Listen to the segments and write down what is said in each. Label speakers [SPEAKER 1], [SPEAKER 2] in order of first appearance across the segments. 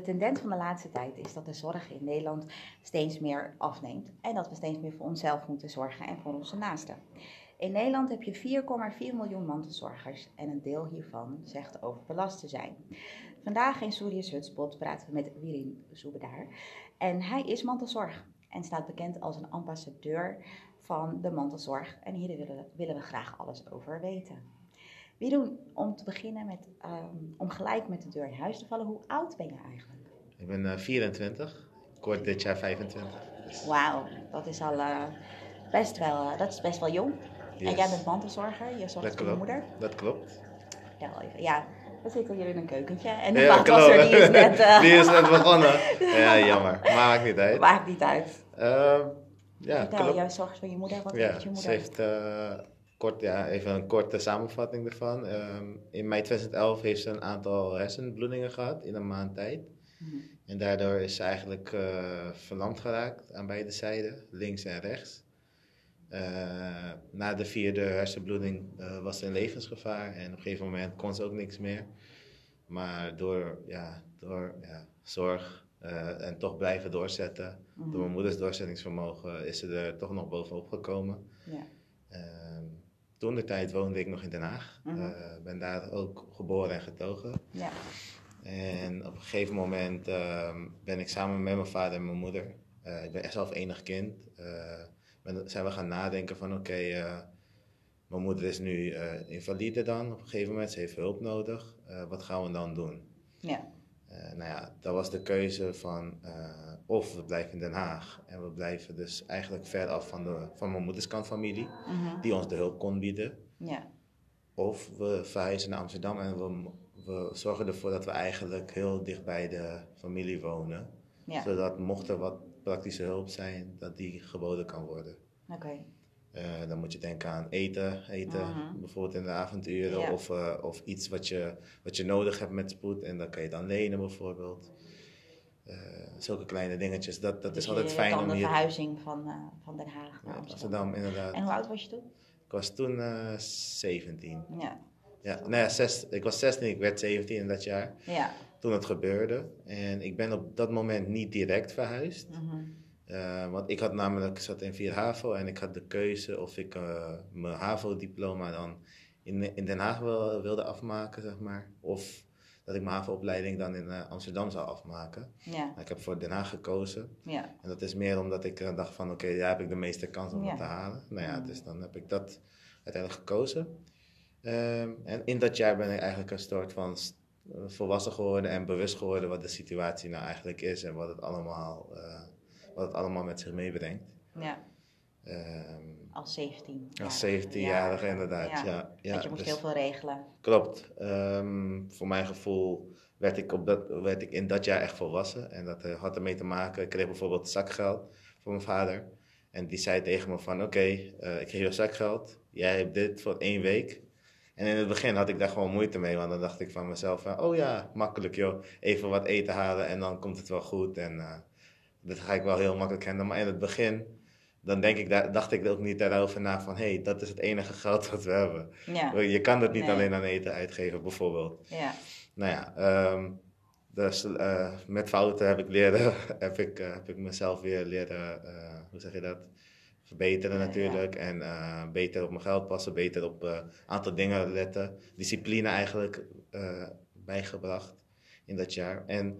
[SPEAKER 1] de tendens van de laatste tijd is dat de zorg in Nederland steeds meer afneemt. En dat we steeds meer voor onszelf moeten zorgen en voor onze naasten. In Nederland heb je 4,4 miljoen mantelzorgers en een deel hiervan zegt overbelast te zijn. Vandaag in Surius Hutspot praten we met Wirin Soebedaar. En hij is mantelzorg en staat bekend als een ambassadeur van de mantelzorg. En hier willen, willen we graag alles over weten. Wirin, om te beginnen met, um, om gelijk met de deur in huis te vallen, hoe oud ben je eigenlijk?
[SPEAKER 2] Ik ben uh, 24, kort dit jaar 25.
[SPEAKER 1] Dus... Wauw, dat is al uh, best wel, uh, dat is best wel jong. Yes. En jij bent mantelzorger, je zorgt voor je moeder.
[SPEAKER 2] Dat klopt.
[SPEAKER 1] Ja, ja, we zitten hier in een keukentje en de ja, die is net... Uh...
[SPEAKER 2] die is net begonnen. Ja, jammer. Maakt niet uit.
[SPEAKER 1] Maakt niet uit.
[SPEAKER 2] Uh, ja,
[SPEAKER 1] Vertel, klopt. jij zorgt voor je moeder. Wat
[SPEAKER 2] ja,
[SPEAKER 1] heeft je moeder?
[SPEAKER 2] Ze heeft, uh, kort, ja, even een korte samenvatting ervan. Um, in mei 2011 heeft ze een aantal hersenbloedingen gehad in een maand tijd. Mm -hmm. En daardoor is ze eigenlijk uh, verlamd geraakt aan beide zijden, links en rechts. Uh, na de vierde hersenbloeding uh, was ze in levensgevaar en op een gegeven moment kon ze ook niks meer. Maar door, ja, door ja, zorg en toch blijven doorzetten, mm door mijn moeders doorzettingsvermogen, is ze er toch nog bovenop gekomen. Ehm, toen de tijd woonde ik nog in Den Haag. Mm -hmm. ben daar ook geboren en getogen. Ja. En op een gegeven moment ehm, ben ik samen met mijn vader en mijn moeder, ik ben zelf enig kind ben, zijn we gaan nadenken van oké, okay, uh, mijn moeder is nu invalide dan op een gegeven moment, ze heeft hulp nodig. Wat gaan we dan doen? Ja. nou ja, dat was de keuze van of we blijven in Den Haag en we blijven dus eigenlijk ver af van, de, van mijn moeders kant familie, -hmm. die ons de hulp kon bieden. Ja. Of we verhuizen naar Amsterdam en we, we zorgen ervoor dat we eigenlijk heel dicht bij de familie wonen. Ja. Zodat mocht er wat praktische hulp zijn, dat die geboden kan worden. Oké. Uh, dan moet je denken aan eten, eten uh-huh. bijvoorbeeld in de avonduren of, uh, of iets wat je, wat je nodig hebt met spoed en dan kan je dan lenen bijvoorbeeld. Uh, zulke kleine dingetjes, dat, dat dus is altijd fijn
[SPEAKER 1] om hier... de verhuizing van, van Den Haag naar
[SPEAKER 2] ja, Amsterdam. inderdaad.
[SPEAKER 1] En hoe oud was je toen?
[SPEAKER 2] Ik was toen 17. Ja. Ja, nou ja, zes, ik was 16, ik werd 17 in dat jaar. Ja toen het gebeurde. En ik ben op dat moment niet direct verhuisd. Mm uh, want ik had namelijk, ik zat in 4 HAVO en ik had de keuze of ik uh, mijn HAVO-diploma dan in, in Den Haag wil, wilde afmaken, zeg maar. Of dat ik mijn HAVO-opleiding dan in uh, Amsterdam zou afmaken. Ja. Ik heb voor Den Haag gekozen. Ja. En dat is meer omdat ik dacht van, oké, okay, daar heb ik de meeste kans om ja. te halen. Nou ja, dus dan heb ik dat uiteindelijk gekozen. Um, en in dat jaar ben ik eigenlijk een soort van volwassen geworden en bewust geworden wat de situatie nou eigenlijk is en wat het allemaal, uh, wat het allemaal met zich meebrengt. Ja.
[SPEAKER 1] Um, als 17.
[SPEAKER 2] Als 17-jarige, ja. inderdaad. Ja. Ja,
[SPEAKER 1] ja. Want je moest dus, heel veel regelen.
[SPEAKER 2] Klopt. Um, voor mijn gevoel werd ik, op dat, werd ik in dat jaar echt volwassen. En dat uh, had ermee te maken. Ik kreeg bijvoorbeeld zakgeld van mijn vader. En die zei tegen me van oké, okay, uh, ik geef je zakgeld. Jij hebt dit voor één week. En in het begin had ik daar gewoon moeite mee, want dan dacht ik van mezelf van, oh ja, makkelijk joh, even wat eten halen en dan komt het wel goed. En uh, dat ga ik wel heel makkelijk handelen. Maar in het begin, dan denk ik, dacht ik ook niet daarover na van, hé, hey, dat is het enige geld wat we hebben. Ja. Je kan het niet alleen aan eten uitgeven, bijvoorbeeld. Ja. Nou ja, um, dus uh, met fouten heb ik leren, heb ik, uh, heb ik mezelf weer leren, hoe zeg je dat? Verbeteren natuurlijk. En uh, beter op mijn geld passen, beter op een uh, aantal dingen letten. Discipline eigenlijk uh, bijgebracht in dat jaar. En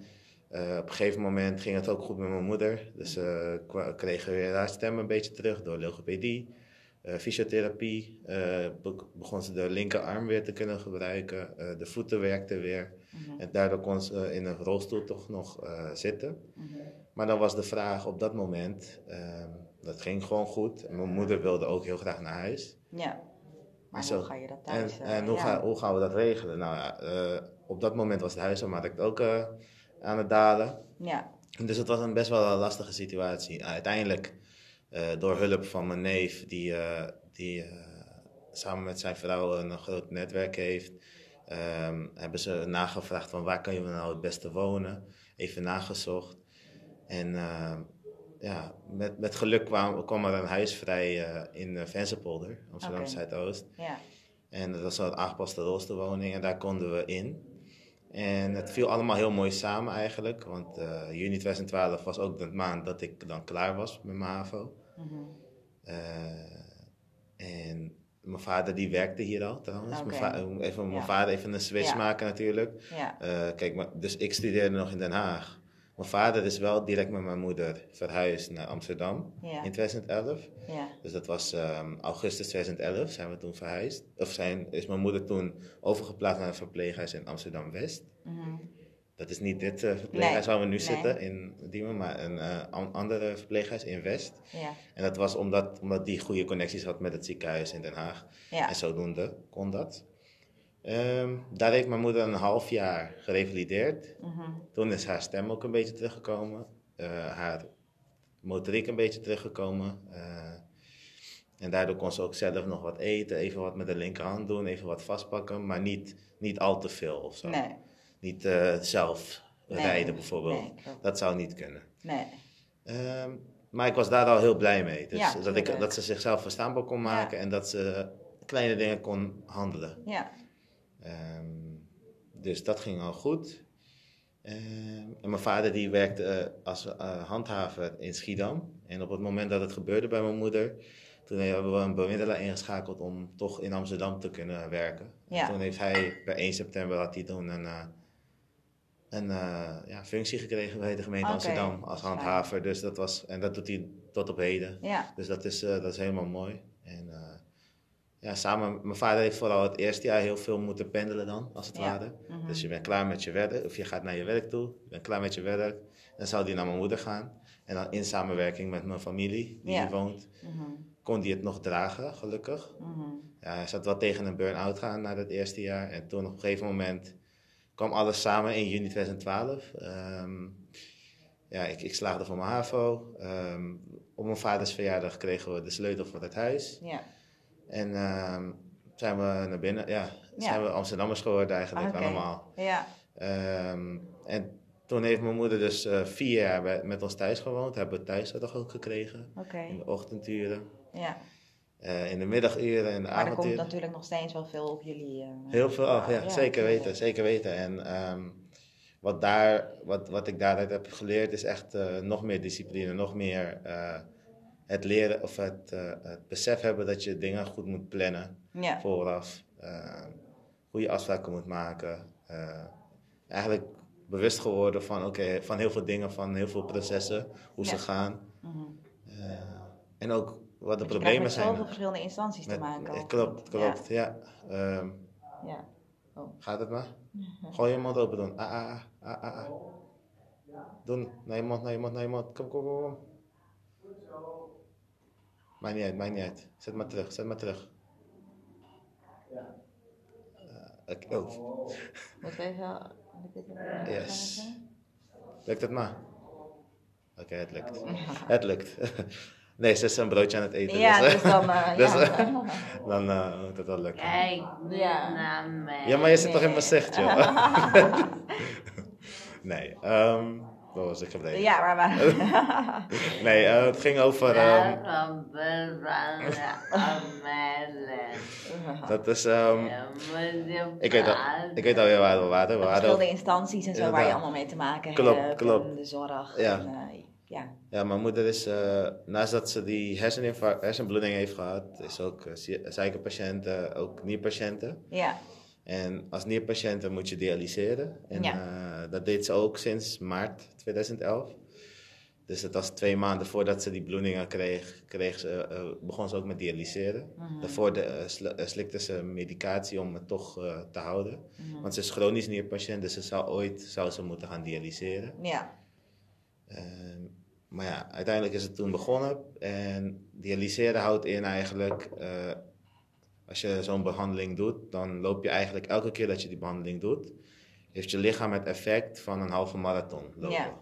[SPEAKER 2] op een gegeven moment ging het ook goed met mijn moeder. Dus we kregen weer haar stem een beetje terug door logopedie. fysiotherapie, begon ze de linkerarm weer te kunnen gebruiken, de voeten werkten weer. Mhm. En daardoor kon ze in een rolstoel toch nog zitten. Mhm. Maar dan was de vraag op dat moment, ehm, dat ging gewoon goed. En mijn moeder wilde ook heel graag naar huis. Ja.
[SPEAKER 1] Maar hoe ga je dat thuis?
[SPEAKER 2] En, en hoe, ga, hoe, gaan we dat regelen? Nou ja, uh, op dat moment was de huisarmarkt ook uh, aan het dalen. Ja. Dus het was een best wel een lastige situatie. Uiteindelijk, uh, door hulp van mijn neef, die, die samen met zijn vrouw een groot netwerk heeft, um, hebben ze nagevraagd van waar kan je nou het beste wonen. Even nagezocht. En ja, met, met geluk kwam, kwam er een huis vrij uh, in uh, Vensterpolder, Amsterdam okay. Zuidoost. Ja. En dat was een aangepaste roosterwoning en daar konden we in. En het viel allemaal heel mooi samen eigenlijk. Want eh, juni 2012 was ook de maand dat ik dan klaar was met mijn HAVO.
[SPEAKER 1] Mhm.
[SPEAKER 2] Eh, en mijn vader die werkte hier al trouwens.
[SPEAKER 1] Oké.
[SPEAKER 2] Mijn even, mijn
[SPEAKER 1] Ja.
[SPEAKER 2] vader even een switch
[SPEAKER 1] Ja.
[SPEAKER 2] maken natuurlijk.
[SPEAKER 1] Ja.
[SPEAKER 2] Eh, kijk, maar, dus ik studeerde nog in Den Haag. Mijn vader is wel direct met mijn moeder verhuisd naar Amsterdam
[SPEAKER 1] Ja.
[SPEAKER 2] in 2011.
[SPEAKER 1] Ja.
[SPEAKER 2] Dus dat was ehm, augustus 2011 zijn we toen verhuisd. Of zijn, is mijn moeder toen overgeplaatst naar een verpleeghuis in Amsterdam-West.
[SPEAKER 1] Mhm.
[SPEAKER 2] Dat is niet dit eh, verpleeghuis
[SPEAKER 1] Nee,
[SPEAKER 2] waar we nu
[SPEAKER 1] nee.
[SPEAKER 2] zitten in Diemen, maar een eh, an- andere verpleeghuis in West.
[SPEAKER 1] Ja.
[SPEAKER 2] En dat was omdat, omdat die goede connecties had met het ziekenhuis in Den Haag. En zodoende kon dat. Ehm, daar heeft mijn moeder een half jaar gerevalideerd. Toen is haar stem ook een beetje teruggekomen. eh, haar motoriek een beetje teruggekomen. eh, en daardoor kon ze ook zelf nog wat eten, even wat met de linkerhand doen, even wat vastpakken, maar niet, niet al te veel of zo.
[SPEAKER 1] Nee.
[SPEAKER 2] Niet eh, zelf
[SPEAKER 1] Nee.
[SPEAKER 2] rijden bijvoorbeeld.
[SPEAKER 1] Nee.
[SPEAKER 2] Dat zou niet kunnen.
[SPEAKER 1] Nee.
[SPEAKER 2] Ehm, maar ik was daar al heel blij mee. Dus
[SPEAKER 1] Ja,
[SPEAKER 2] dat, ik, dat ze zichzelf verstaanbaar kon maken en dat ze kleine dingen kon handelen.
[SPEAKER 1] Ja.
[SPEAKER 2] Ehm, dus dat ging al goed. Ehm, en mijn vader die werkte eh, als eh, handhaver in Schiedam. En op het moment dat het gebeurde bij mijn moeder, toen hebben we een bemiddelaar ingeschakeld om toch in Amsterdam te kunnen werken.
[SPEAKER 1] Ja.
[SPEAKER 2] En toen heeft hij per 1 september had hij toen een, eh, een ja, functie gekregen bij de gemeente Amsterdam als handhaver. Dus dat was, en dat doet hij tot op heden.
[SPEAKER 1] Ja.
[SPEAKER 2] Dus dat is, dat is helemaal mooi. Ja, samen, mijn vader heeft vooral het eerste jaar heel veel moeten pendelen dan, als het
[SPEAKER 1] Ja.
[SPEAKER 2] ware.
[SPEAKER 1] Mhm.
[SPEAKER 2] Dus je bent klaar met je werk, of je gaat naar je werk toe, je bent klaar met je werk. Dan zou hij naar mijn moeder gaan. En dan in samenwerking met mijn familie, die
[SPEAKER 1] Ja.
[SPEAKER 2] hier woont,
[SPEAKER 1] Mhm.
[SPEAKER 2] kon hij het nog dragen, gelukkig.
[SPEAKER 1] Mhm.
[SPEAKER 2] Ja, hij zat wel tegen een burn-out gaan na het eerste jaar. En toen op een gegeven moment kwam alles samen in juni 2012. Ehm, ja, ik, ik slaagde voor mijn HAVO. Ehm, op mijn vaders verjaardag kregen we de sleutel voor het huis.
[SPEAKER 1] Ja.
[SPEAKER 2] En ehm, zijn we naar binnen, ja,
[SPEAKER 1] Ja.
[SPEAKER 2] zijn we Amsterdammers geworden eigenlijk
[SPEAKER 1] Oké.
[SPEAKER 2] allemaal.
[SPEAKER 1] Ja.
[SPEAKER 2] Ehm, en toen heeft mijn moeder dus eh, vier jaar bij- met ons thuis gewoond. Hebben we thuiszorg ook gekregen. In de ochtenduren,
[SPEAKER 1] Ja.
[SPEAKER 2] eh, in de middaguren, in de
[SPEAKER 1] Maar er komt
[SPEAKER 2] avonduren.
[SPEAKER 1] natuurlijk nog steeds wel veel op jullie. eh,
[SPEAKER 2] Heel veel af, ja,
[SPEAKER 1] ja,
[SPEAKER 2] zeker weten, zeker weten. En ehm, wat, daar, wat, wat ik daaruit heb geleerd is echt nog meer discipline, nog meer het leren of het, eh, het besef hebben dat je dingen goed moet plannen
[SPEAKER 1] Ja.
[SPEAKER 2] vooraf. eh, goede afspraken moet maken. eh, eigenlijk bewust geworden van, oké, van heel veel dingen, van heel veel processen, hoe ze gaan.
[SPEAKER 1] Mhm.
[SPEAKER 2] en ook wat de problemen
[SPEAKER 1] met
[SPEAKER 2] zijn.
[SPEAKER 1] zoveel verschillende instanties te
[SPEAKER 2] Met-
[SPEAKER 1] maken.
[SPEAKER 2] klopt, klopt, ja. Ehm,
[SPEAKER 1] Ja. ja.
[SPEAKER 2] Gaat het maar? Gooi je mond open doen. Ah, ah, ah, ah, ah, ah. Doen. Naar je mond, naar je mond, naar je mond. Kom, kom, kom, kom. Maakt niet uit, maakt niet uit. Zet maar terug, zet maar terug. Eh, oké, oh,
[SPEAKER 1] Moeten we even. moet
[SPEAKER 2] Yes. lukt het maar? Oké, het lukt. Het lukt. Nee, ze is een broodje aan het eten.
[SPEAKER 1] Ja,
[SPEAKER 2] dus,
[SPEAKER 1] dus dan. eh,
[SPEAKER 2] dus,
[SPEAKER 1] ja.
[SPEAKER 2] dan eh, moet het wel lukken.
[SPEAKER 3] Kijk
[SPEAKER 1] Ja.
[SPEAKER 3] naar mij.
[SPEAKER 2] Ja, maar je zit toch in mijn zicht, joh. nee, ehm waar was ik gebleven?
[SPEAKER 1] ja, maar. maar
[SPEAKER 2] Nee, eh, het ging over. ehm,
[SPEAKER 3] mijn
[SPEAKER 2] dat is. ehm,
[SPEAKER 3] je
[SPEAKER 2] ik, weet al, ik weet alweer waar we waren. We
[SPEAKER 1] verschillende
[SPEAKER 2] waren
[SPEAKER 1] instanties en zo waar je allemaal mee te maken
[SPEAKER 2] Klopt,
[SPEAKER 1] hebt.
[SPEAKER 2] klopt.
[SPEAKER 1] En de zorg.
[SPEAKER 2] Ja.
[SPEAKER 1] En, eh, ja.
[SPEAKER 2] ja, mijn moeder is. eh, naast dat ze die herseninfarct, hersenbloeding heeft gehad, is ook uh, suikerpatiënten, ook nierpatiënten.
[SPEAKER 1] Ja.
[SPEAKER 2] En als nierpatiënten moet je dialyseren. En
[SPEAKER 1] Ja.
[SPEAKER 2] eh, dat deed ze ook sinds maart 2011. Dus dat was twee maanden voordat ze die bloedingen kreeg, kreeg ze, eh, begon ze ook met dialyseren.
[SPEAKER 1] Mhm.
[SPEAKER 2] Daarvoor de, eh, eh, slikte ze medicatie om het toch eh, te houden.
[SPEAKER 1] Mhm.
[SPEAKER 2] Want ze is chronisch nierpatiënt, dus ze zou ooit zou ze moeten gaan dialyseren.
[SPEAKER 1] Ja.
[SPEAKER 2] Ehm, maar ja, uiteindelijk is het toen begonnen. En dialyseren houdt in eigenlijk, eh, als je zo'n behandeling doet, dan loop je eigenlijk elke keer dat je die behandeling doet, heeft je lichaam het effect van een halve marathon lopen.
[SPEAKER 1] Ja.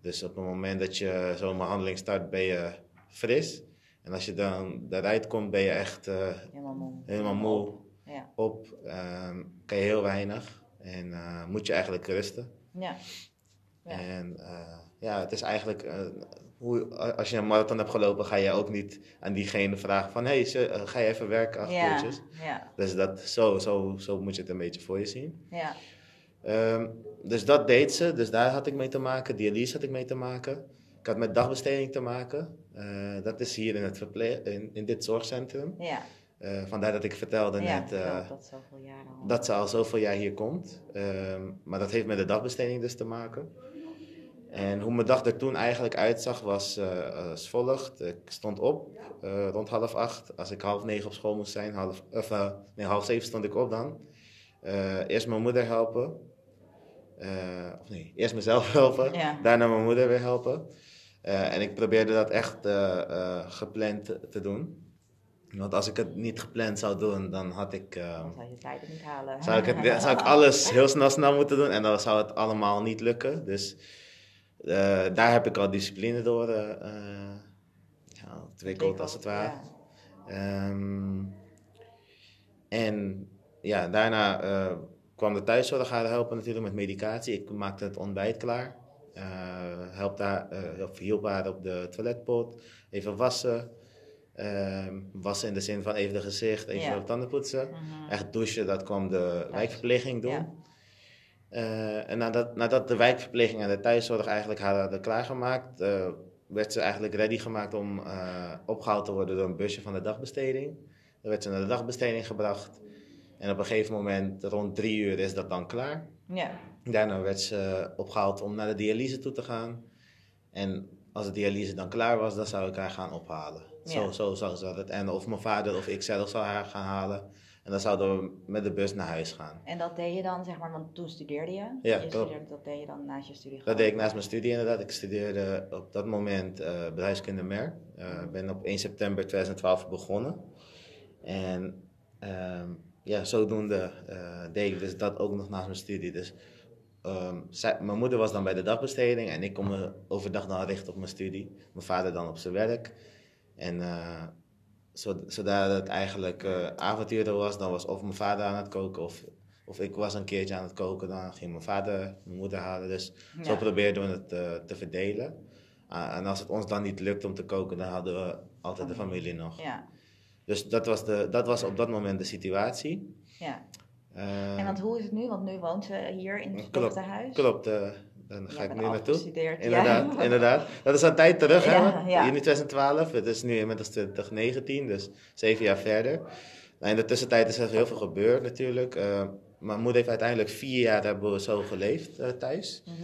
[SPEAKER 2] Dus op het moment dat je zo'n behandeling start, ben je fris. En als je dan eruit komt, ben je echt eh,
[SPEAKER 1] Helemaal moe.
[SPEAKER 2] helemaal moe
[SPEAKER 1] Ja.
[SPEAKER 2] op. ehm, kan je heel weinig. En eh, moet je eigenlijk rusten.
[SPEAKER 1] Ja. Ja.
[SPEAKER 2] En eh, ja, het is eigenlijk, hoe, als je een marathon hebt gelopen, ga je ook niet aan diegene vragen van, hé, hey, ga je even werken, acht
[SPEAKER 1] Ja.
[SPEAKER 2] uurtjes.
[SPEAKER 1] Ja.
[SPEAKER 2] Dus dat, zo, zo, zo moet je het een beetje voor je zien.
[SPEAKER 1] Ja.
[SPEAKER 2] Ehm, dus dat deed ze, dus daar had ik mee te maken. Dialyse had ik mee te maken. Ik had met dagbesteding te maken. Eh, dat is hier in, het verpleeg, in, in dit zorgcentrum.
[SPEAKER 1] Ja,
[SPEAKER 2] Eh, vandaar dat ik vertelde
[SPEAKER 1] ja
[SPEAKER 2] net eh,
[SPEAKER 1] dat
[SPEAKER 2] dat ze al zoveel jaar hier komt. Ehm, maar dat heeft met de dagbesteding dus te maken. En hoe mijn dag er toen eigenlijk uitzag was eh, als volgt. Ik stond op eh, rond half acht. Als ik half negen op school moest zijn, half, of, eh, nee, half zeven stond ik op dan. Eerst mijn moeder helpen. Of nee, eerst mezelf helpen.
[SPEAKER 1] Ja.
[SPEAKER 2] Daarna mijn moeder weer helpen. En ik probeerde dat echt gepland te- doen. Want als ik het niet gepland zou doen, dan had ik...
[SPEAKER 1] Dan zou je tijden niet halen.
[SPEAKER 2] zou ik, het, zou ik alles heel snel snel moeten doen en dan zou het allemaal niet lukken. Dus daar heb ik al discipline door eh, eh, ja, ontwikkeld, als het ware.
[SPEAKER 1] Ja.
[SPEAKER 2] Ehm, en ja, daarna eh, kwam de thuiszorg haar helpen natuurlijk met medicatie. Ik maakte het ontbijt klaar. Eh helpte haar, eh, of hielp haar op de toiletpot. Even wassen. Ehm, wassen in de zin van even de gezicht, even
[SPEAKER 1] Ja.
[SPEAKER 2] op tanden poetsen.
[SPEAKER 1] Mhm.
[SPEAKER 2] Echt douchen, dat kwam de wijkverpleging doen. Eh, en nadat, nadat de wijkverpleging en de thuiszorg eigenlijk haar hadden klaargemaakt, eh, werd ze eigenlijk ready gemaakt om eh, opgehaald te worden door een busje van de dagbesteding. Dan werd ze naar de dagbesteding gebracht. En op een gegeven moment, rond drie uur, is dat dan klaar.
[SPEAKER 1] Ja.
[SPEAKER 2] Daarna werd ze opgehaald om naar de dialyse toe te gaan. En als de dialyse dan klaar was, dan zou ik haar gaan ophalen. Zo,
[SPEAKER 1] Ja.
[SPEAKER 2] zo zag ze dat. En of mijn vader of ik zelf zou haar gaan halen. En dan zouden we met de bus naar huis gaan.
[SPEAKER 1] En dat deed je dan, zeg maar, want toen studeerde je.
[SPEAKER 2] Ja,
[SPEAKER 1] je
[SPEAKER 2] klopt.
[SPEAKER 1] studeerde, dat deed je dan naast je studie.
[SPEAKER 2] Dat deed ik naast mijn studie inderdaad. Ik studeerde op dat moment eh bedrijfskunde MER. Ik ben op 1 september 2012 begonnen. En ehm, ja, zodoende eh, deed ik dus dat ook nog naast mijn studie. Dus ehm, zij- mijn moeder was dan bij de dagbesteding en ik kon me overdag dan richten op mijn studie. Mijn vader dan op zijn werk. En eh, zodra het eigenlijk avonturen was, dan was of mijn vader aan het koken of, of ik was een keertje aan het koken. Dan ging mijn vader mijn moeder halen. Dus zo probeerden we het eh, te verdelen. En als het ons dan niet lukt om te koken, dan hadden we altijd de familie nog.
[SPEAKER 1] Ja,
[SPEAKER 2] Dus dat was, de, dat was op dat moment de situatie.
[SPEAKER 1] ja.
[SPEAKER 2] Eh,
[SPEAKER 1] En want hoe is het nu? Want nu woont ze hier in het huis.
[SPEAKER 2] Klopt, dan ga ik nu naartoe. Inderdaad,
[SPEAKER 1] ja.
[SPEAKER 2] inderdaad. Dat is een tijd terug, hè?
[SPEAKER 1] Ja, ja.
[SPEAKER 2] Juni 2012. Het is nu inmiddels 2019, dus zeven jaar verder. Nou, in de tussentijd is er heel veel gebeurd natuurlijk. Eh, mijn moeder heeft uiteindelijk vier jaar hebben we zo geleefd eh, thuis.
[SPEAKER 1] Mhm.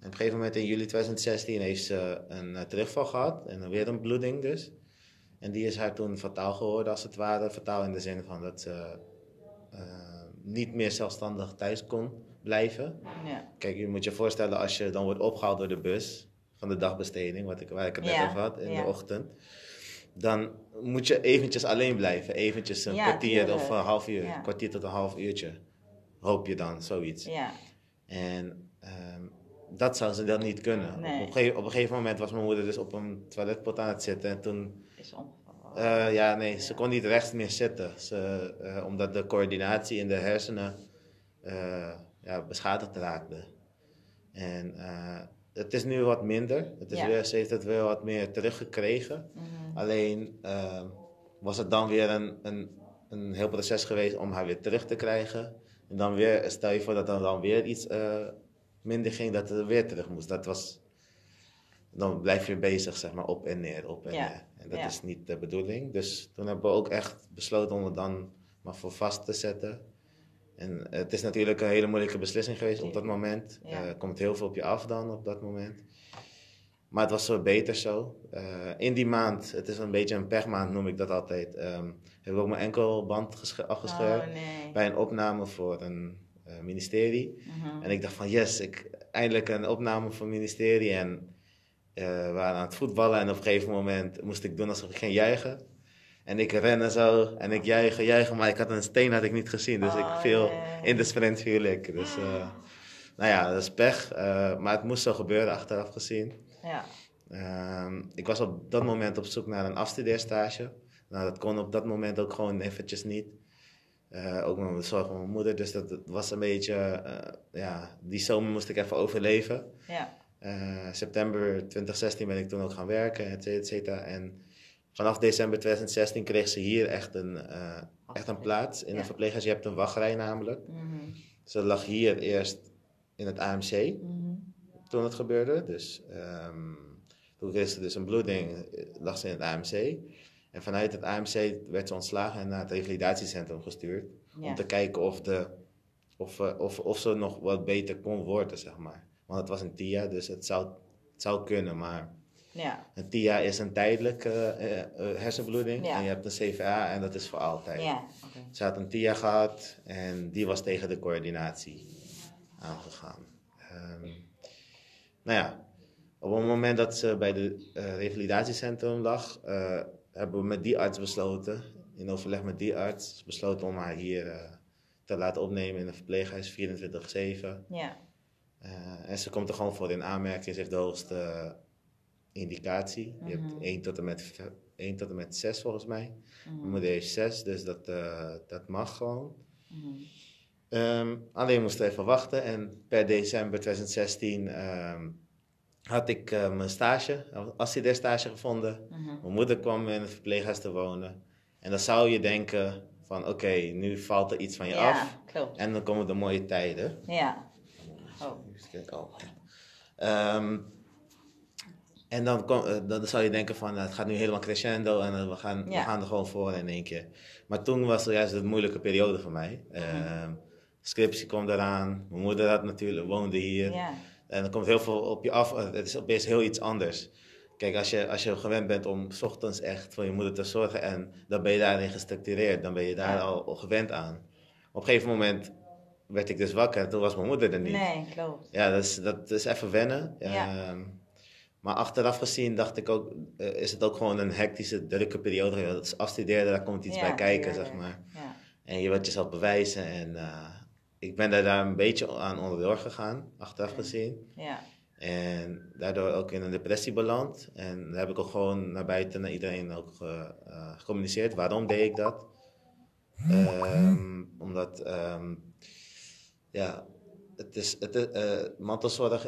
[SPEAKER 2] En op een gegeven moment in juli 2016 heeft ze een eh, terugval gehad en dan weer een bloeding dus. En die is haar toen fataal geworden als het ware. Fataal in de zin van dat ze niet meer zelfstandig thuis kon blijven.
[SPEAKER 1] Ja.
[SPEAKER 2] Kijk, je moet je voorstellen als je dan wordt opgehaald door de bus van de dagbesteding, wat ik, waar ik het net over had, in de ochtend. Dan moet je eventjes alleen blijven. Eventjes een kwartier
[SPEAKER 1] tuurlijk.
[SPEAKER 2] of een half uur. Een kwartier tot een half uurtje. Hoop je dan, zoiets.
[SPEAKER 1] Ja.
[SPEAKER 2] En ehm, dat zou ze dan niet kunnen.
[SPEAKER 1] Nee.
[SPEAKER 2] Op, een gegeven, op een gegeven moment was mijn moeder dus op een toiletpot aan het zitten. En toen,
[SPEAKER 1] Is
[SPEAKER 2] eh, ja nee, ze kon niet rechts meer zitten. Ze, eh, omdat de coördinatie in de hersenen eh, ja, beschadigd raakte. En eh, het is nu wat minder. Het is
[SPEAKER 1] Ja.
[SPEAKER 2] weer, ze heeft het weer wat meer teruggekregen.
[SPEAKER 1] Mhm.
[SPEAKER 2] Alleen ehm, was het dan weer een, een, een heel proces geweest om haar weer terug te krijgen. En dan weer, stel je voor dat er dan weer iets eh, minder ging, dat het weer terug moest. Dat was, dan blijf je bezig, zeg maar, op en neer, op en
[SPEAKER 1] Ja,
[SPEAKER 2] neer. En dat
[SPEAKER 1] ja.
[SPEAKER 2] is niet de bedoeling. Dus toen hebben we ook echt besloten om het dan maar voor vast te zetten. En het is natuurlijk een hele moeilijke beslissing geweest op dat moment.
[SPEAKER 1] Ja.
[SPEAKER 2] Eh, Er komt heel veel op je af dan op dat moment. Maar het was zo beter zo. Eh, in die maand, het is een beetje een pechmaand noem ik dat altijd, ehm, heb ik ook mijn enkelband gesche- afgescheurd.
[SPEAKER 1] Oh nee.
[SPEAKER 2] Bij een opname voor een eh, ministerie.
[SPEAKER 1] Mhm.
[SPEAKER 2] En ik dacht van yes, ik, eindelijk een opname voor een ministerie. En we waren aan het voetballen en op een gegeven moment moest ik doen alsof ik ging juichen. En ik rennen zo en ik juichen, juichen, maar ik had een steen had ik niet gezien. Dus ik
[SPEAKER 1] Oh,
[SPEAKER 2] viel, in de sprint viel ik. Dus eh, nou ja, dat is pech. eh, maar het moest zo gebeuren achteraf gezien.
[SPEAKER 1] Ja.
[SPEAKER 2] Ehm, ik was op dat moment op zoek naar een afstudeerstage. Nou, dat kon op dat moment ook gewoon eventjes niet. Eh, ook met de zorg van mijn moeder. Dus dat, dat was een beetje, ja, die zomer moest ik even overleven.
[SPEAKER 1] Ja.
[SPEAKER 2] September 2016 ben ik toen ook gaan werken, et cetera, et cetera. En vanaf december 2016 kreeg ze hier echt een, eh, echt een plaats in
[SPEAKER 1] Ja.
[SPEAKER 2] een verpleeghuis. Je hebt een wachtrij namelijk.
[SPEAKER 1] Mhm.
[SPEAKER 2] ze lag hier eerst in het AMC
[SPEAKER 1] Mhm.
[SPEAKER 2] toen het gebeurde. Dus ehm, toen kreeg ze dus een bloeding, eh, lag ze in het AMC. En vanuit het AMC werd ze ontslagen en naar het revalidatiecentrum gestuurd.
[SPEAKER 1] Ja.
[SPEAKER 2] Om te kijken of, de, of, eh, of, of ze nog wat beter kon worden, zeg maar. Want het was een TIA, dus het zou, het zou kunnen. Maar
[SPEAKER 1] Ja.
[SPEAKER 2] een TIA is een tijdelijke eh, eh, hersenbloeding.
[SPEAKER 1] Ja.
[SPEAKER 2] En je hebt een CVA en dat is voor altijd.
[SPEAKER 1] Ja.
[SPEAKER 2] Ze had een TIA gehad en die was tegen de coördinatie aangegaan. Ehm, nou ja, op het moment dat ze bij het revalidatiecentrum lag, eh, hebben we met die arts besloten, in overleg met die arts, besloten om haar hier eh, te laten opnemen in een verpleeghuis 24-7.
[SPEAKER 1] Ja.
[SPEAKER 2] Eh, en ze komt er gewoon voor in aanmerking. Ze heeft de hoogste eh, indicatie. Je
[SPEAKER 1] Mhm.
[SPEAKER 2] hebt 1 tot, en met, v- 1 tot en met 6 volgens mij.
[SPEAKER 1] Mhm.
[SPEAKER 2] Mijn moeder heeft 6, dus dat, eh, dat mag gewoon.
[SPEAKER 1] Mhm.
[SPEAKER 2] Ehm, alleen moesten we even wachten. En per december 2016 ehm, had ik eh, mijn stage, stage gevonden.
[SPEAKER 1] Mhm.
[SPEAKER 2] Mijn moeder kwam in het verpleeghuis te wonen. En dan zou je denken van oké, nu valt er iets van je
[SPEAKER 1] Ja,
[SPEAKER 2] af.
[SPEAKER 1] klopt.
[SPEAKER 2] En dan komen de mooie tijden.
[SPEAKER 1] Ja. Oh.
[SPEAKER 2] Ehm, en dan, kom, eh, dan zou je denken van, nou, het gaat nu helemaal crescendo en eh, we, gaan, we gaan er gewoon voor in één keer. Maar toen was er juist een moeilijke periode voor mij. Ehm, scriptie kwam eraan, mijn moeder had natuurlijk, woonde hier.
[SPEAKER 1] Ja.
[SPEAKER 2] En er komt heel veel op je af, het is opeens heel iets anders. Kijk, als je, als je gewend bent om 's ochtends echt voor je moeder te zorgen en dan ben je daarin gestructureerd, dan ben je daar
[SPEAKER 1] Ja.
[SPEAKER 2] al, al gewend aan. Op een gegeven moment werd ik dus wakker en toen was mijn moeder er niet.
[SPEAKER 1] Nee, klopt.
[SPEAKER 2] Ja, dat is, dat is even wennen.
[SPEAKER 1] Ja.
[SPEAKER 2] Maar achteraf gezien dacht ik ook, eh, is het ook gewoon een hectische, drukke periode. Dat is afstuderen, daar komt iets
[SPEAKER 1] Ja,
[SPEAKER 2] bij kijken, zeg maar.
[SPEAKER 1] Ja.
[SPEAKER 2] En je wilt jezelf bewijzen. En eh, ik ben daar, daar een beetje aan onderdoor gegaan, achteraf gezien.
[SPEAKER 1] Ja.
[SPEAKER 2] En daardoor ook in een depressie beland. En daar heb ik ook gewoon naar buiten, naar iedereen ook eh, gecommuniceerd. Waarom deed ik dat? Ehm, omdat, ehm, ja, het is, het, is- mantelzorg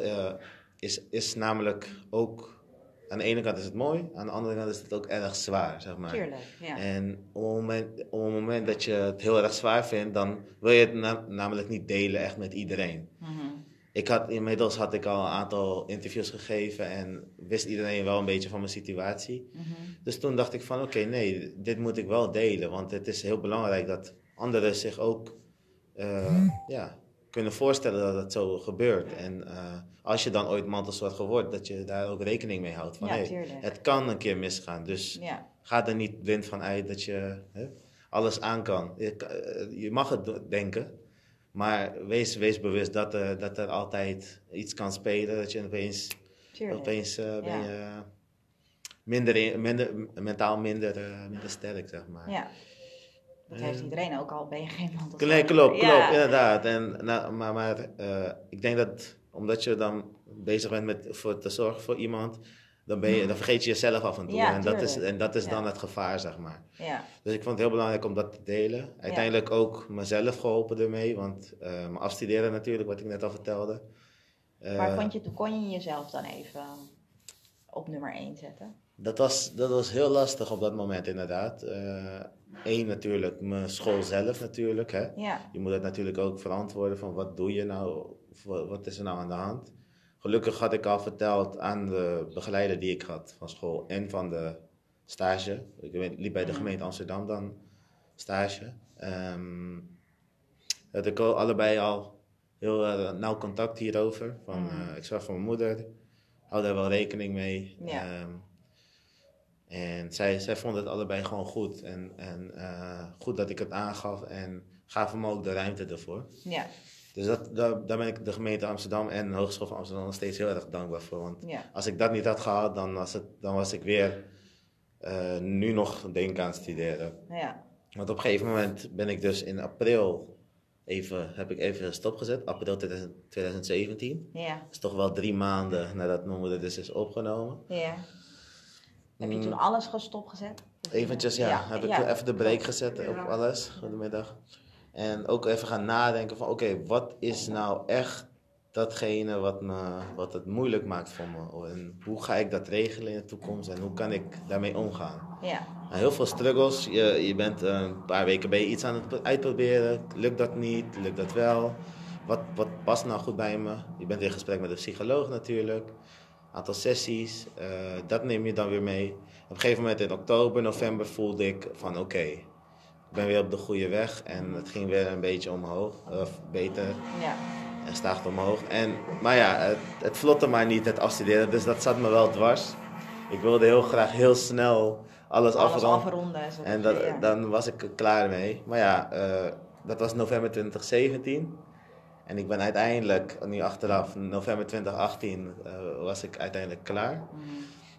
[SPEAKER 2] is, is namelijk ook, aan de ene kant is het mooi, aan de andere kant is het ook erg zwaar, zeg maar.
[SPEAKER 1] Tuurlijk. Ja.
[SPEAKER 2] En op het, moment, op het moment dat je het heel erg zwaar vindt, dan wil je het na- namelijk niet delen echt met iedereen.
[SPEAKER 1] Mhm.
[SPEAKER 2] Ik had, inmiddels had ik al een aantal interviews gegeven en wist iedereen wel een beetje van mijn situatie.
[SPEAKER 1] Mhm.
[SPEAKER 2] Dus toen dacht ik van oké, nee, dit moet ik wel delen. Want het is heel belangrijk dat anderen zich ook eh, ja, kunnen voorstellen dat het zo gebeurt. En eh, als je dan ooit mantelzorger wordt, dat je daar ook rekening mee houdt. Van,
[SPEAKER 1] Ja,
[SPEAKER 2] hey,
[SPEAKER 1] tuurlijk.
[SPEAKER 2] het kan een keer misgaan. Dus
[SPEAKER 1] Ja.
[SPEAKER 2] ga er niet blind van uit dat je hè, alles aan kan. Je, eh, je mag het denken, maar wees, wees bewust dat er, dat er altijd iets kan spelen. Dat je opeens,
[SPEAKER 1] Tuurlijk.
[SPEAKER 2] opeens eh, ben
[SPEAKER 1] Ja.
[SPEAKER 2] je minder, in- minder, mentaal minder, eh, minder sterk, zeg maar.
[SPEAKER 1] Dat heeft
[SPEAKER 2] Eh,
[SPEAKER 1] iedereen ook al, ben je geen man.
[SPEAKER 2] Nee, klopt, klopt,
[SPEAKER 1] Ja.
[SPEAKER 2] inderdaad. En, nou, maar maar eh, ik denk dat omdat je dan bezig bent met voor te zorgen voor iemand, dan, ben je, dan vergeet je jezelf af en toe.
[SPEAKER 1] Ja,
[SPEAKER 2] en, dat is, en dat is dan
[SPEAKER 1] Ja.
[SPEAKER 2] het gevaar, zeg maar.
[SPEAKER 1] Ja.
[SPEAKER 2] Dus ik vond het heel belangrijk om dat te delen. Uiteindelijk ook mezelf geholpen ermee, want eh mijn afstuderen natuurlijk, wat ik net al vertelde. Eh,
[SPEAKER 1] Maar vond je, toen kon je jezelf dan even op nummer 1 zetten?
[SPEAKER 2] dat, was, dat was heel lastig op dat moment inderdaad. Eén natuurlijk, mijn school zelf natuurlijk. Hè.
[SPEAKER 1] Ja.
[SPEAKER 2] Je moet het natuurlijk ook verantwoorden van wat doe je nou, Wa- wat is er nou aan de hand. Gelukkig had ik al verteld aan de begeleider die ik had van school en van de stage. Ik liep bij de gemeente Amsterdam dan stage. Ehm dat ik al- allebei al heel eh, nauw contact hierover. Van,
[SPEAKER 1] Mhm.
[SPEAKER 2] eh, ik zorg voor mijn moeder, hou daar wel rekening mee.
[SPEAKER 1] Ja.
[SPEAKER 2] Ehm, en zij, zij vonden het allebei gewoon goed. En, en eh, goed dat ik het aangaf en gaven me ook de ruimte ervoor.
[SPEAKER 1] Ja.
[SPEAKER 2] Dus dat, daar, daar ben ik de gemeente Amsterdam en de Hogeschool van Amsterdam nog steeds heel erg dankbaar voor. Want
[SPEAKER 1] Ja.
[SPEAKER 2] als ik dat niet had gehad, dan was, het, dan was ik weer eh, nu nog denken aan het studeren.
[SPEAKER 1] Ja.
[SPEAKER 2] Want op een gegeven moment ben ik dus in april even, heb ik even stopgezet, april 2000 2017.
[SPEAKER 1] Ja.
[SPEAKER 2] Dat is toch wel drie maanden nadat mijn moeder dus is opgenomen.
[SPEAKER 1] Ja. Heb je
[SPEAKER 2] Mm.
[SPEAKER 1] toen alles gestopt gezet?
[SPEAKER 2] Eventjes, ja, heb ik
[SPEAKER 1] ja.
[SPEAKER 2] even de break gezet op alles, goedemiddag. En ook even gaan nadenken van, oké, wat is nou echt datgene wat, me, wat het moeilijk maakt voor me? En hoe ga ik dat regelen in de toekomst en hoe kan ik daarmee omgaan?
[SPEAKER 1] Ja.
[SPEAKER 2] Heel veel struggles. Je, je bent een paar weken ben je iets aan het uitproberen. Lukt dat niet? Lukt dat wel? wat, wat past nou goed bij me? Je bent in gesprek met een psycholoog natuurlijk. Aantal sessies, eh, dat neem je dan weer mee. Op een gegeven moment in oktober, november voelde ik van oké, ik ben weer op de goede weg. En het ging weer een beetje omhoog, of beter.
[SPEAKER 1] Ja.
[SPEAKER 2] En staagt omhoog. En, maar ja, het, het vlotte maar niet, het afstuderen. Dus dat zat me wel dwars. Ik wilde heel graag heel snel alles,
[SPEAKER 1] Alles
[SPEAKER 2] afronden. En dat,
[SPEAKER 1] ja.
[SPEAKER 2] dan was ik er klaar mee. Maar ja, eh, dat was november 2017. En ik ben uiteindelijk, nu achteraf, november 2018, eh, was ik uiteindelijk klaar.
[SPEAKER 1] Mhm.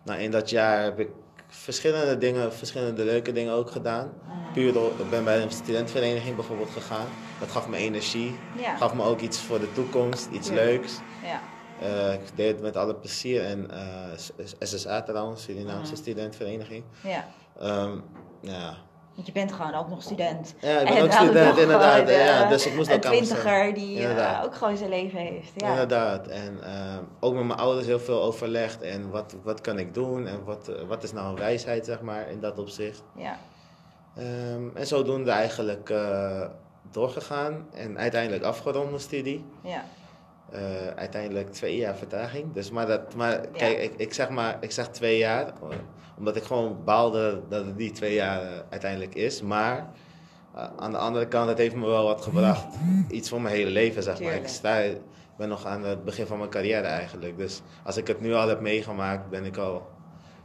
[SPEAKER 2] Nou, in dat jaar heb ik verschillende dingen, verschillende leuke dingen ook gedaan.
[SPEAKER 1] Mhm.
[SPEAKER 2] Puur door, ik ben bij een studentenvereniging bijvoorbeeld gegaan. Dat gaf me energie.
[SPEAKER 1] Ja.
[SPEAKER 2] Gaf me ook iets voor de toekomst, iets leuks. Eh, ik deed het met alle plezier. En eh, SSA trouwens, Surinaamse
[SPEAKER 1] Mhm.
[SPEAKER 2] studentenvereniging.
[SPEAKER 1] ja.
[SPEAKER 2] Ehm, ja.
[SPEAKER 1] Want je bent gewoon ook nog student.
[SPEAKER 2] ja, ik
[SPEAKER 1] En
[SPEAKER 2] ben ook
[SPEAKER 1] dan
[SPEAKER 2] student, inderdaad.
[SPEAKER 1] gewoon, eh,
[SPEAKER 2] ja, dus ik moest
[SPEAKER 1] een
[SPEAKER 2] ook
[SPEAKER 1] twintiger die eh, ook gewoon zijn leven heeft. Ja.
[SPEAKER 2] Inderdaad. En ehm, ook met mijn ouders heel veel overlegd. En wat, wat kan ik doen? En wat, eh, wat is nou een wijsheid, zeg maar, in dat opzicht.
[SPEAKER 1] Ja.
[SPEAKER 2] Ehm, en zodoende eigenlijk eh, doorgegaan. En uiteindelijk afgerond mijn studie.
[SPEAKER 1] Ja.
[SPEAKER 2] Eh, uiteindelijk twee jaar vertraging. Dus maar dat, maar kijk, ik, ik zeg maar, ik zeg twee jaar, eh, omdat ik gewoon baalde dat het die twee jaar eh, uiteindelijk is. Maar eh, aan de andere kant, het heeft me wel wat gebracht. Iets voor mijn hele leven, zeg maar. Ik sta, ik ben nog aan het begin van mijn carrière eigenlijk. Dus als ik het nu al heb meegemaakt, ben ik al,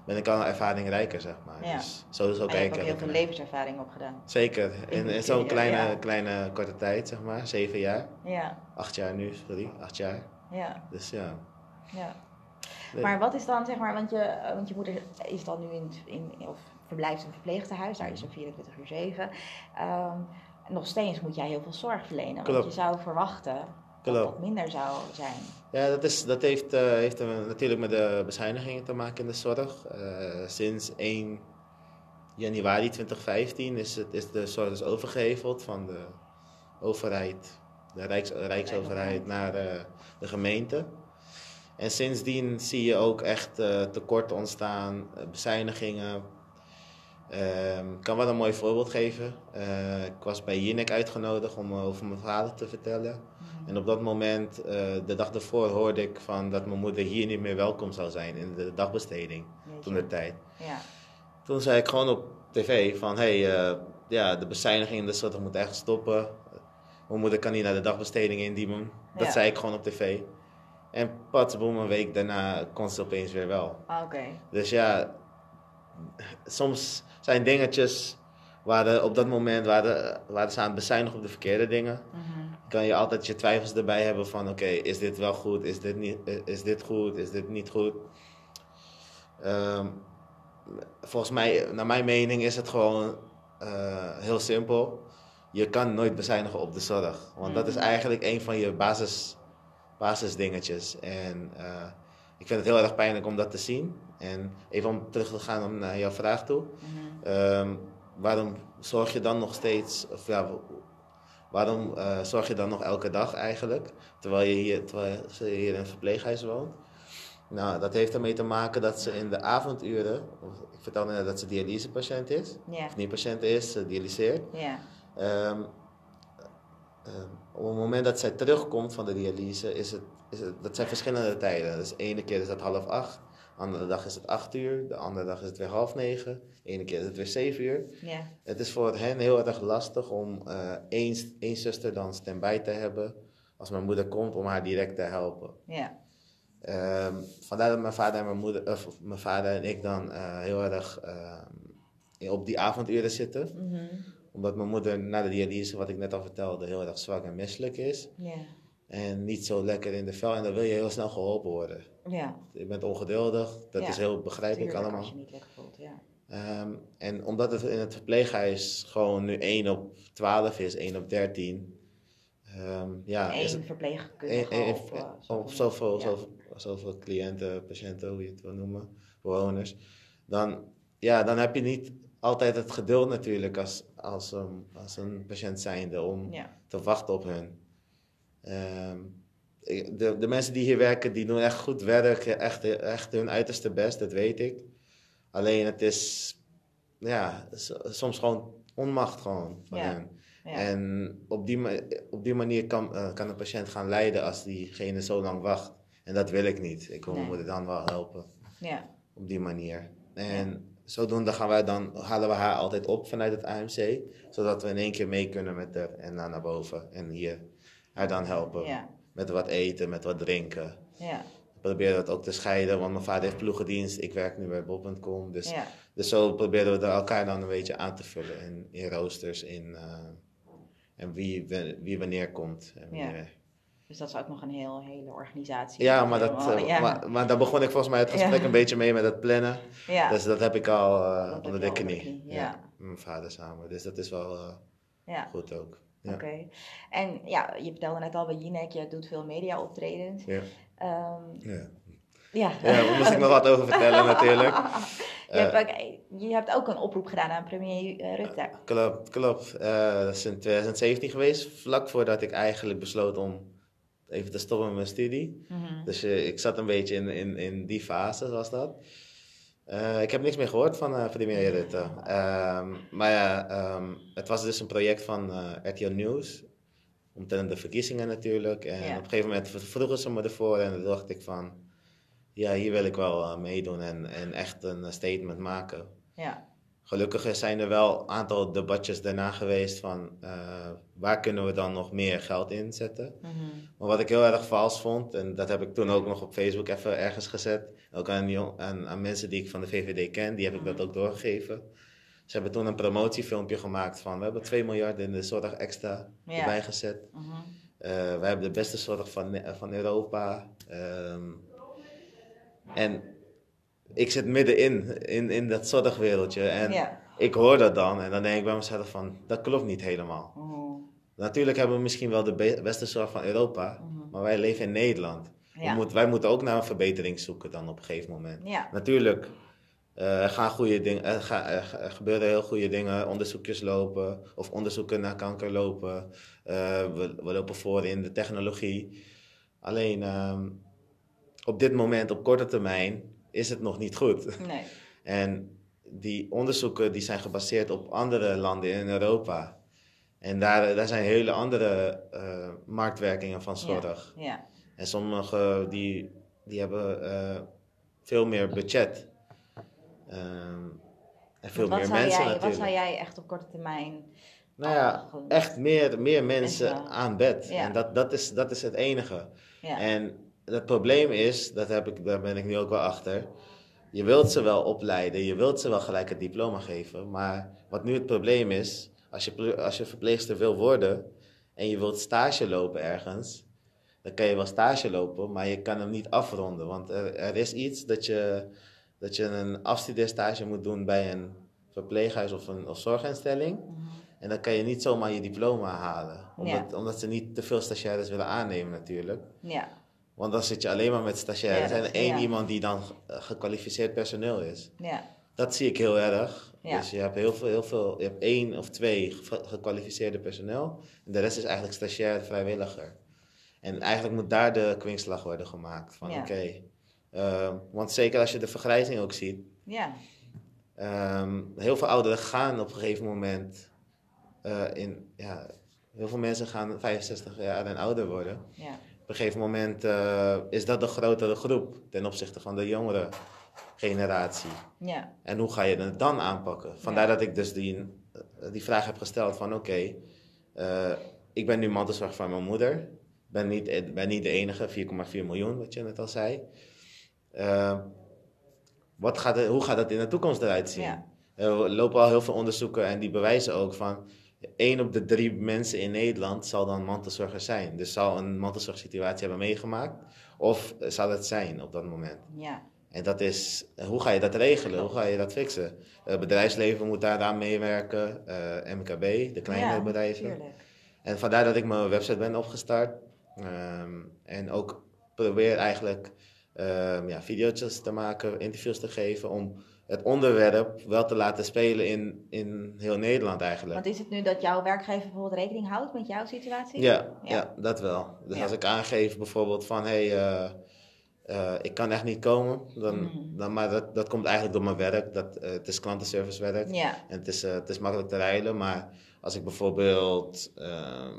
[SPEAKER 2] ben ik al een ervaring rijker, zeg maar.
[SPEAKER 1] Ja.
[SPEAKER 2] Dus zo,
[SPEAKER 1] je
[SPEAKER 2] kijk
[SPEAKER 1] hebt
[SPEAKER 2] ik
[SPEAKER 1] ook heel
[SPEAKER 2] ook
[SPEAKER 1] veel
[SPEAKER 2] naar.
[SPEAKER 1] levenservaring opgedaan.
[SPEAKER 2] Zeker. In, in zo'n kleine,
[SPEAKER 1] ja.
[SPEAKER 2] kleine korte tijd, zeg maar. Zeven jaar.
[SPEAKER 1] Ja.
[SPEAKER 2] Acht jaar nu, sorry. Acht jaar.
[SPEAKER 1] Ja.
[SPEAKER 2] Dus ja.
[SPEAKER 1] Ja.
[SPEAKER 2] Nee.
[SPEAKER 1] Maar wat is dan, zeg maar, want je, eh, want je moeder is dan nu in, in of verblijft in een verpleegtehuis, daar is ze 24 uur 7. Ehm, nog steeds moet jij heel veel zorg verlenen, want
[SPEAKER 2] Klopt.
[SPEAKER 1] je zou verwachten dat
[SPEAKER 2] Klopt.
[SPEAKER 1] dat minder zou zijn.
[SPEAKER 2] Ja, dat, is, dat heeft, eh, heeft natuurlijk met de bezuinigingen te maken in de zorg. Eh, sinds 1 januari 2015 is, het, is de zorg dus overgeheveld van de overheid, de Rijks, Rijksoverheid, naar de gemeente. En sindsdien zie je ook echt eh, tekorten ontstaan, eh, bezuinigingen. Ehm, ik kan wel een mooi voorbeeld geven. Eh, ik was bij Jinek uitgenodigd om over mijn verhalen te vertellen. En op dat moment, de dag ervoor, hoorde ik van dat mijn moeder hier niet meer welkom zou zijn in de dagbesteding toen de tijd.
[SPEAKER 1] Ja.
[SPEAKER 2] Toen zei ik gewoon op tv van, hé, hey, eh, ja, de bezuiniging in de zorg moet echt stoppen. Mijn moeder kan niet naar de dagbesteding in Diemen. Dat
[SPEAKER 1] Ja.
[SPEAKER 2] zei ik gewoon op tv. En pas boem, een week daarna kon ze opeens weer wel.
[SPEAKER 1] Ah, Oké.
[SPEAKER 2] Dus ja, soms zijn dingetjes waar de- op dat moment waren, waren ze aan het bezuinigen op de verkeerde dingen.
[SPEAKER 1] Mhm.
[SPEAKER 2] Kan je altijd je twijfels erbij hebben van oké, is dit wel goed, is dit, niet, is dit goed, is dit niet goed. Ehm, volgens mij, naar mijn mening is het gewoon eh, heel simpel. Je kan nooit bezuinigen op de zorg. Want dat is
[SPEAKER 1] Mhm.
[SPEAKER 2] eigenlijk een van je basis, basisdingetjes. En eh, ik vind het heel erg pijnlijk om dat te zien. En even om terug te gaan om naar jouw vraag toe.
[SPEAKER 1] Mhm.
[SPEAKER 2] Ehm, waarom zorg je dan nog steeds, of ja, waarom eh, zorg je dan nog elke dag eigenlijk, terwijl je hier, terwijl ze hier in een verpleeghuis woont? Nou, dat heeft ermee te maken dat ze in de avonduren, ik vertelde net dat ze dialysepatiënt is, of niet patiënt is, ze dialyseert.
[SPEAKER 1] Ja.
[SPEAKER 2] Ehm, ehm, op het moment dat zij terugkomt van de dialyse, is het, is het, dat zijn verschillende tijden. Dus de ene keer is dat half acht, de andere dag is het acht uur, de andere dag is het weer half negen, de ene keer is het weer zeven uur.
[SPEAKER 1] Ja.
[SPEAKER 2] Het is voor hen heel erg lastig om eh één, één zuster dan stand-by te hebben als mijn moeder komt om haar direct te helpen.
[SPEAKER 1] Ja.
[SPEAKER 2] Ehm, vandaar dat mijn vader en mijn moeder, of mijn vader en ik dan eh, heel erg ehm, op die avonduren zitten.
[SPEAKER 1] Mhm.
[SPEAKER 2] Omdat mijn moeder na de dialyse, wat ik net al vertelde, heel erg zwak en misselijk is.
[SPEAKER 1] Ja.
[SPEAKER 2] En niet zo lekker in de vel. En dan wil je heel snel geholpen worden.
[SPEAKER 1] Ja.
[SPEAKER 2] Je bent ongeduldig, dat
[SPEAKER 1] Ja,
[SPEAKER 2] is heel begrijpelijk
[SPEAKER 1] Tuurlijk,
[SPEAKER 2] allemaal.
[SPEAKER 1] als je niet lekker voelt, ja.
[SPEAKER 2] Ehm, en omdat het in het verpleeghuis gewoon nu 1 op 12 is, 1 op 13. ehm, ja, is
[SPEAKER 1] Eén
[SPEAKER 2] het
[SPEAKER 1] verpleegkundige
[SPEAKER 2] een- een-
[SPEAKER 1] op, eh,
[SPEAKER 2] op zoveel,
[SPEAKER 1] ja.
[SPEAKER 2] zoveel, zoveel cliënten, patiënten, hoe je het wil noemen, bewoners. Dan, ja, dan heb je niet altijd het geduld natuurlijk als, als, een, als een patiënt zijnde om
[SPEAKER 1] Ja.
[SPEAKER 2] te wachten op hun. Ehm, de, de mensen die hier werken, die doen echt goed werk, echt, echt hun uiterste best, dat weet ik. Alleen het is, ja, soms gewoon onmacht gewoon van
[SPEAKER 1] Ja.
[SPEAKER 2] hen.
[SPEAKER 1] Ja.
[SPEAKER 2] En op die, op die manier kan, eh, kan een patiënt gaan lijden als diegene zo lang wacht. En dat wil ik niet. Ik wil
[SPEAKER 1] Nee.
[SPEAKER 2] mijn moeder dan wel helpen
[SPEAKER 1] ja.
[SPEAKER 2] op die manier. En zodoende gaan wij dan, halen we haar altijd op vanuit het AMC, zodat we in één keer mee kunnen met haar en dan naar boven. En hier haar dan helpen
[SPEAKER 1] Ja.
[SPEAKER 2] met wat eten, met wat drinken.
[SPEAKER 1] Ja.
[SPEAKER 2] We proberen dat ook te scheiden, want mijn vader heeft ploegendienst, ik werk nu bij Bob.com. Dus,
[SPEAKER 1] Ja.
[SPEAKER 2] dus zo proberen we elkaar dan een beetje aan te vullen in, in roosters, in, eh, en wie, wie wanneer komt. En wanneer.
[SPEAKER 1] Dus dat is ook nog een heel, hele organisatie.
[SPEAKER 2] Ja, maar, dat,
[SPEAKER 1] Helemaal,
[SPEAKER 2] eh,
[SPEAKER 1] ja.
[SPEAKER 2] maar, maar daar begon ik volgens mij het gesprek
[SPEAKER 1] Ja.
[SPEAKER 2] een beetje mee met het plannen.
[SPEAKER 1] ja.
[SPEAKER 2] Dus dat heb ik al eh,
[SPEAKER 1] heb
[SPEAKER 2] onder de knie. Ja. mijn vader samen. Dus dat is wel eh, goed ook. Ja.
[SPEAKER 1] Oké. En ja, je vertelde net al bij Jinek, je doet veel media optredens.
[SPEAKER 2] Ja.
[SPEAKER 1] Ehm,
[SPEAKER 2] Ja.
[SPEAKER 1] ja.
[SPEAKER 2] ja, daar moest ik nog wat over vertellen natuurlijk.
[SPEAKER 1] je, hebt ook, je hebt ook een oproep gedaan aan premier Rutte.
[SPEAKER 2] Klopt, klopt. Dat is in 2017 geweest, vlak voordat ik eigenlijk besloot om even te stoppen met mijn studie.
[SPEAKER 1] Mhm.
[SPEAKER 2] Dus eh, ik zat een beetje in, in, in die fase, zoals dat. Eh, ik heb niks meer gehoord van eh premier Rutte. Ehm, maar ja, ehm, het was dus een project van RTL Nieuws. Omtrent de verkiezingen natuurlijk. En op een gegeven moment vroegen ze me ervoor en toen dacht ik van... Ja, hier wil ik wel meedoen en, en echt een statement maken.
[SPEAKER 1] Ja.
[SPEAKER 2] Gelukkig zijn er wel een aantal debatjes daarna geweest van... eh, waar kunnen we dan nog meer geld inzetten?
[SPEAKER 1] Mhm.
[SPEAKER 2] Maar wat ik heel erg vals vond, en dat heb ik toen ook nog op Facebook even ergens gezet, ook aan, aan, aan mensen die ik van de VVD ken, die heb ik dat ook doorgegeven. Ze hebben toen een promotiefilmpje gemaakt van, we hebben 2 miljard in de zorg extra
[SPEAKER 1] Ja.
[SPEAKER 2] erbij gezet.
[SPEAKER 1] Mhm.
[SPEAKER 2] Eh, we hebben de beste zorg van, Ne- van Europa. Ehm, en ik zit middenin, in, in dat zorgwereldje. En
[SPEAKER 1] Ja.
[SPEAKER 2] ik hoor dat dan en dan denk ik bij mezelf van, dat klopt niet helemaal.
[SPEAKER 1] Mhm.
[SPEAKER 2] Natuurlijk hebben we misschien wel de be- beste zorg van Europa,
[SPEAKER 1] Mhm.
[SPEAKER 2] maar wij leven in Nederland. We
[SPEAKER 1] Ja.
[SPEAKER 2] moet- wij moeten ook naar een verbetering zoeken dan op een gegeven moment.
[SPEAKER 1] Ja.
[SPEAKER 2] Natuurlijk, eh, er, gaan goede dingen, er, ga- er er gebeuren heel goede dingen, onderzoekjes lopen of onderzoeken naar kanker lopen. Eh, we, we lopen voor in de technologie. Alleen ehm, op dit moment, op korte termijn, is het nog niet goed.
[SPEAKER 1] Nee.
[SPEAKER 2] En die onderzoeken die zijn gebaseerd op andere landen in Europa. En daar, daar zijn hele andere eh, marktwerkingen van zorg.
[SPEAKER 1] Ja.
[SPEAKER 2] En sommige die, die hebben eh, veel meer budget. Ehm, en veel
[SPEAKER 1] wat
[SPEAKER 2] meer mensen
[SPEAKER 1] jij,
[SPEAKER 2] natuurlijk.
[SPEAKER 1] Wat zou jij echt op korte termijn...
[SPEAKER 2] Nou ja, echt meer, meer mensen
[SPEAKER 1] Mensen.
[SPEAKER 2] aan bed.
[SPEAKER 1] Ja.
[SPEAKER 2] En dat, dat, is, dat is het enige.
[SPEAKER 1] Ja.
[SPEAKER 2] En het probleem is, dat heb ik, daar ben ik nu ook wel achter. Je wilt ze wel opleiden, je wilt ze wel gelijk het diploma geven. Maar wat nu het probleem is, als je, als je verpleegster wil worden en je wilt stage lopen ergens, dan kan je wel stage lopen, maar je kan hem niet afronden. Want er, er is iets dat je, dat je een afstudeerstage moet doen bij een verpleeghuis of een of zorginstelling.
[SPEAKER 1] Mhm.
[SPEAKER 2] En dan kan je niet zomaar je diploma halen. Omdat,
[SPEAKER 1] Ja.
[SPEAKER 2] omdat ze niet te veel stagiaires willen aannemen natuurlijk.
[SPEAKER 1] Ja.
[SPEAKER 2] Want dan zit je alleen maar met stagiaires en één iemand die dan gekwalificeerd personeel is.
[SPEAKER 1] Ja.
[SPEAKER 2] Dat zie ik heel erg.
[SPEAKER 1] Ja.
[SPEAKER 2] Dus je hebt heel veel, heel veel, je hebt één of twee ge- gekwalificeerde personeel. En de rest is eigenlijk stagiair vrijwilliger. En eigenlijk moet daar de kwinkslag worden gemaakt. Van
[SPEAKER 1] Ja.
[SPEAKER 2] oké. eh, want zeker als je de vergrijzing ook ziet.
[SPEAKER 1] Ja.
[SPEAKER 2] ehm, heel veel ouderen gaan op een gegeven moment eh, in, ja, heel veel mensen gaan 65 jaar en ouder worden.
[SPEAKER 1] Ja.
[SPEAKER 2] Op een gegeven moment eh, is dat de grotere groep ten opzichte van de jongere generatie.
[SPEAKER 1] Ja.
[SPEAKER 2] En hoe ga je het dan aanpakken? Vandaar dat ik dus die, eh, die vraag heb gesteld van oké, eh, ik ben nu mantelzorg van mijn moeder. Ben niet, ben niet de enige, 4,4 miljoen, wat je net al zei. Wat gaat hoe gaat dat in de toekomst eruit zien?
[SPEAKER 1] Ja.
[SPEAKER 2] Er lopen al heel veel onderzoeken en die bewijzen ook van... één op de drie mensen in Nederland zal dan mantelzorger zijn. Dus zal een mantelzorgsituatie hebben meegemaakt. Of zal het zijn op dat moment.
[SPEAKER 1] Ja.
[SPEAKER 2] En dat is, hoe ga je dat regelen? Hoe ga je dat fixen? Het bedrijfsleven moet daaraan meewerken. eh, MKB, de kleine
[SPEAKER 1] ja,
[SPEAKER 2] bedrijven.
[SPEAKER 1] Tuurlijk.
[SPEAKER 2] En vandaar dat ik mijn website ben opgestart. Ehm, en ook probeer eigenlijk ehm ja, video's te maken, interviews te geven. Om het onderwerp wel te laten spelen in, in heel Nederland eigenlijk.
[SPEAKER 1] Want is het nu dat jouw werkgever bijvoorbeeld rekening houdt met jouw situatie?
[SPEAKER 2] Ja, ja.
[SPEAKER 1] Ja.
[SPEAKER 2] dat wel. Dus
[SPEAKER 1] Ja.
[SPEAKER 2] als ik aangeef bijvoorbeeld van hé, hey, eh, eh, ik kan echt niet komen, dan,
[SPEAKER 1] Mhm.
[SPEAKER 2] dan, maar dat, dat komt eigenlijk door mijn werk. Dat, eh, het is klantenservicewerk
[SPEAKER 1] Ja.
[SPEAKER 2] en het is, het is makkelijk te rijden, maar als ik bijvoorbeeld ehm,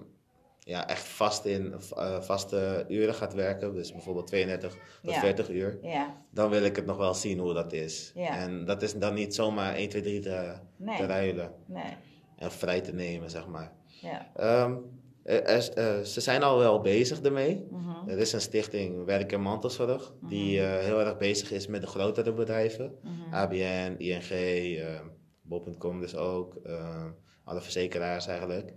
[SPEAKER 2] ja, echt vast in eh, vaste uren gaat werken, dus bijvoorbeeld 32 tot
[SPEAKER 1] Ja.
[SPEAKER 2] 40 uur,
[SPEAKER 1] Ja,
[SPEAKER 2] dan wil ik het nog wel zien hoe dat is.
[SPEAKER 1] Ja.
[SPEAKER 2] En dat is dan niet zomaar 1, 2, 3 te,
[SPEAKER 1] Nee.
[SPEAKER 2] te ruilen
[SPEAKER 1] nee.
[SPEAKER 2] en vrij te nemen, zeg maar.
[SPEAKER 1] Ja.
[SPEAKER 2] Ehm, er- er- eh, ze zijn al wel bezig ermee.
[SPEAKER 1] Mhm.
[SPEAKER 2] Er is een stichting Werk en Mantelzorg die eh, heel erg bezig is met de grotere bedrijven.
[SPEAKER 1] Mhm.
[SPEAKER 2] ABN, ING, eh, Bob.com dus ook. alle verzekeraars eigenlijk.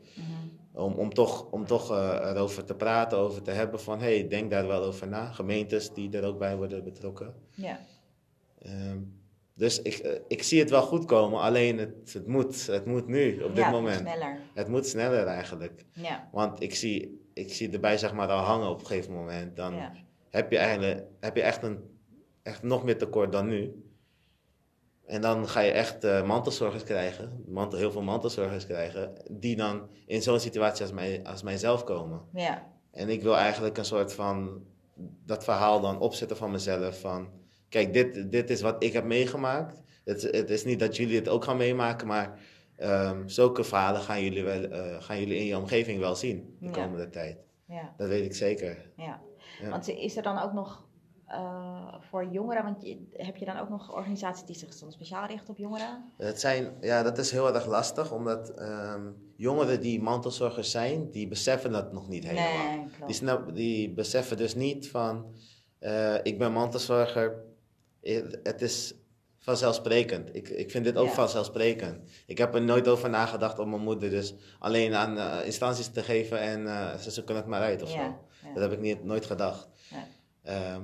[SPEAKER 2] Om, om toch, om toch eh, erover te praten, over te hebben van... hey, denk daar wel over na. Gemeentes die er ook bij worden betrokken.
[SPEAKER 1] Ja.
[SPEAKER 2] Ehm, dus ik, eh, ik zie het wel goed komen, alleen het, het, moet, het moet nu, op dit
[SPEAKER 1] ja,
[SPEAKER 2] moment.
[SPEAKER 1] sneller.
[SPEAKER 2] Het moet sneller eigenlijk.
[SPEAKER 1] Ja.
[SPEAKER 2] Want ik zie, ik zie erbij zeg maar al hangen op een gegeven moment. Dan
[SPEAKER 1] Ja.
[SPEAKER 2] heb je eigenlijk heb je echt, een, echt nog meer tekort dan nu. En dan ga je echt eh, mantelzorgers krijgen, mantel, heel veel mantelzorgers krijgen, die dan in zo'n situatie als, mij, als mijzelf komen.
[SPEAKER 1] Ja.
[SPEAKER 2] En ik wil eigenlijk een soort van dat verhaal dan opzetten van mezelf. Van kijk, dit, dit is wat ik heb meegemaakt. Het, het is niet dat jullie het ook gaan meemaken, maar ehm, zulke verhalen gaan jullie, wel, eh, gaan jullie in je omgeving wel zien de
[SPEAKER 1] Ja.
[SPEAKER 2] komende tijd.
[SPEAKER 1] Ja.
[SPEAKER 2] Dat weet ik zeker.
[SPEAKER 1] Ja.
[SPEAKER 2] Ja.
[SPEAKER 1] Want is er dan ook nog eh, voor jongeren, want je, heb je dan ook nog organisaties die zich dan speciaal richten op jongeren?
[SPEAKER 2] Het zijn, ja, dat is heel erg lastig, omdat ehm, jongeren die mantelzorgers zijn, die beseffen dat nog niet helemaal.
[SPEAKER 1] Nee,
[SPEAKER 2] Die, snap, die beseffen dus niet van, eh, ik ben mantelzorger, het is vanzelfsprekend. Ik, ik vind dit ook
[SPEAKER 1] Ja.
[SPEAKER 2] vanzelfsprekend. Ik heb er nooit over nagedacht om mijn moeder dus alleen aan eh, instanties te geven en ze zoeken het maar uit of
[SPEAKER 1] Ja,
[SPEAKER 2] zo.
[SPEAKER 1] ja.
[SPEAKER 2] Dat heb ik niet, nooit gedacht.
[SPEAKER 1] Ja.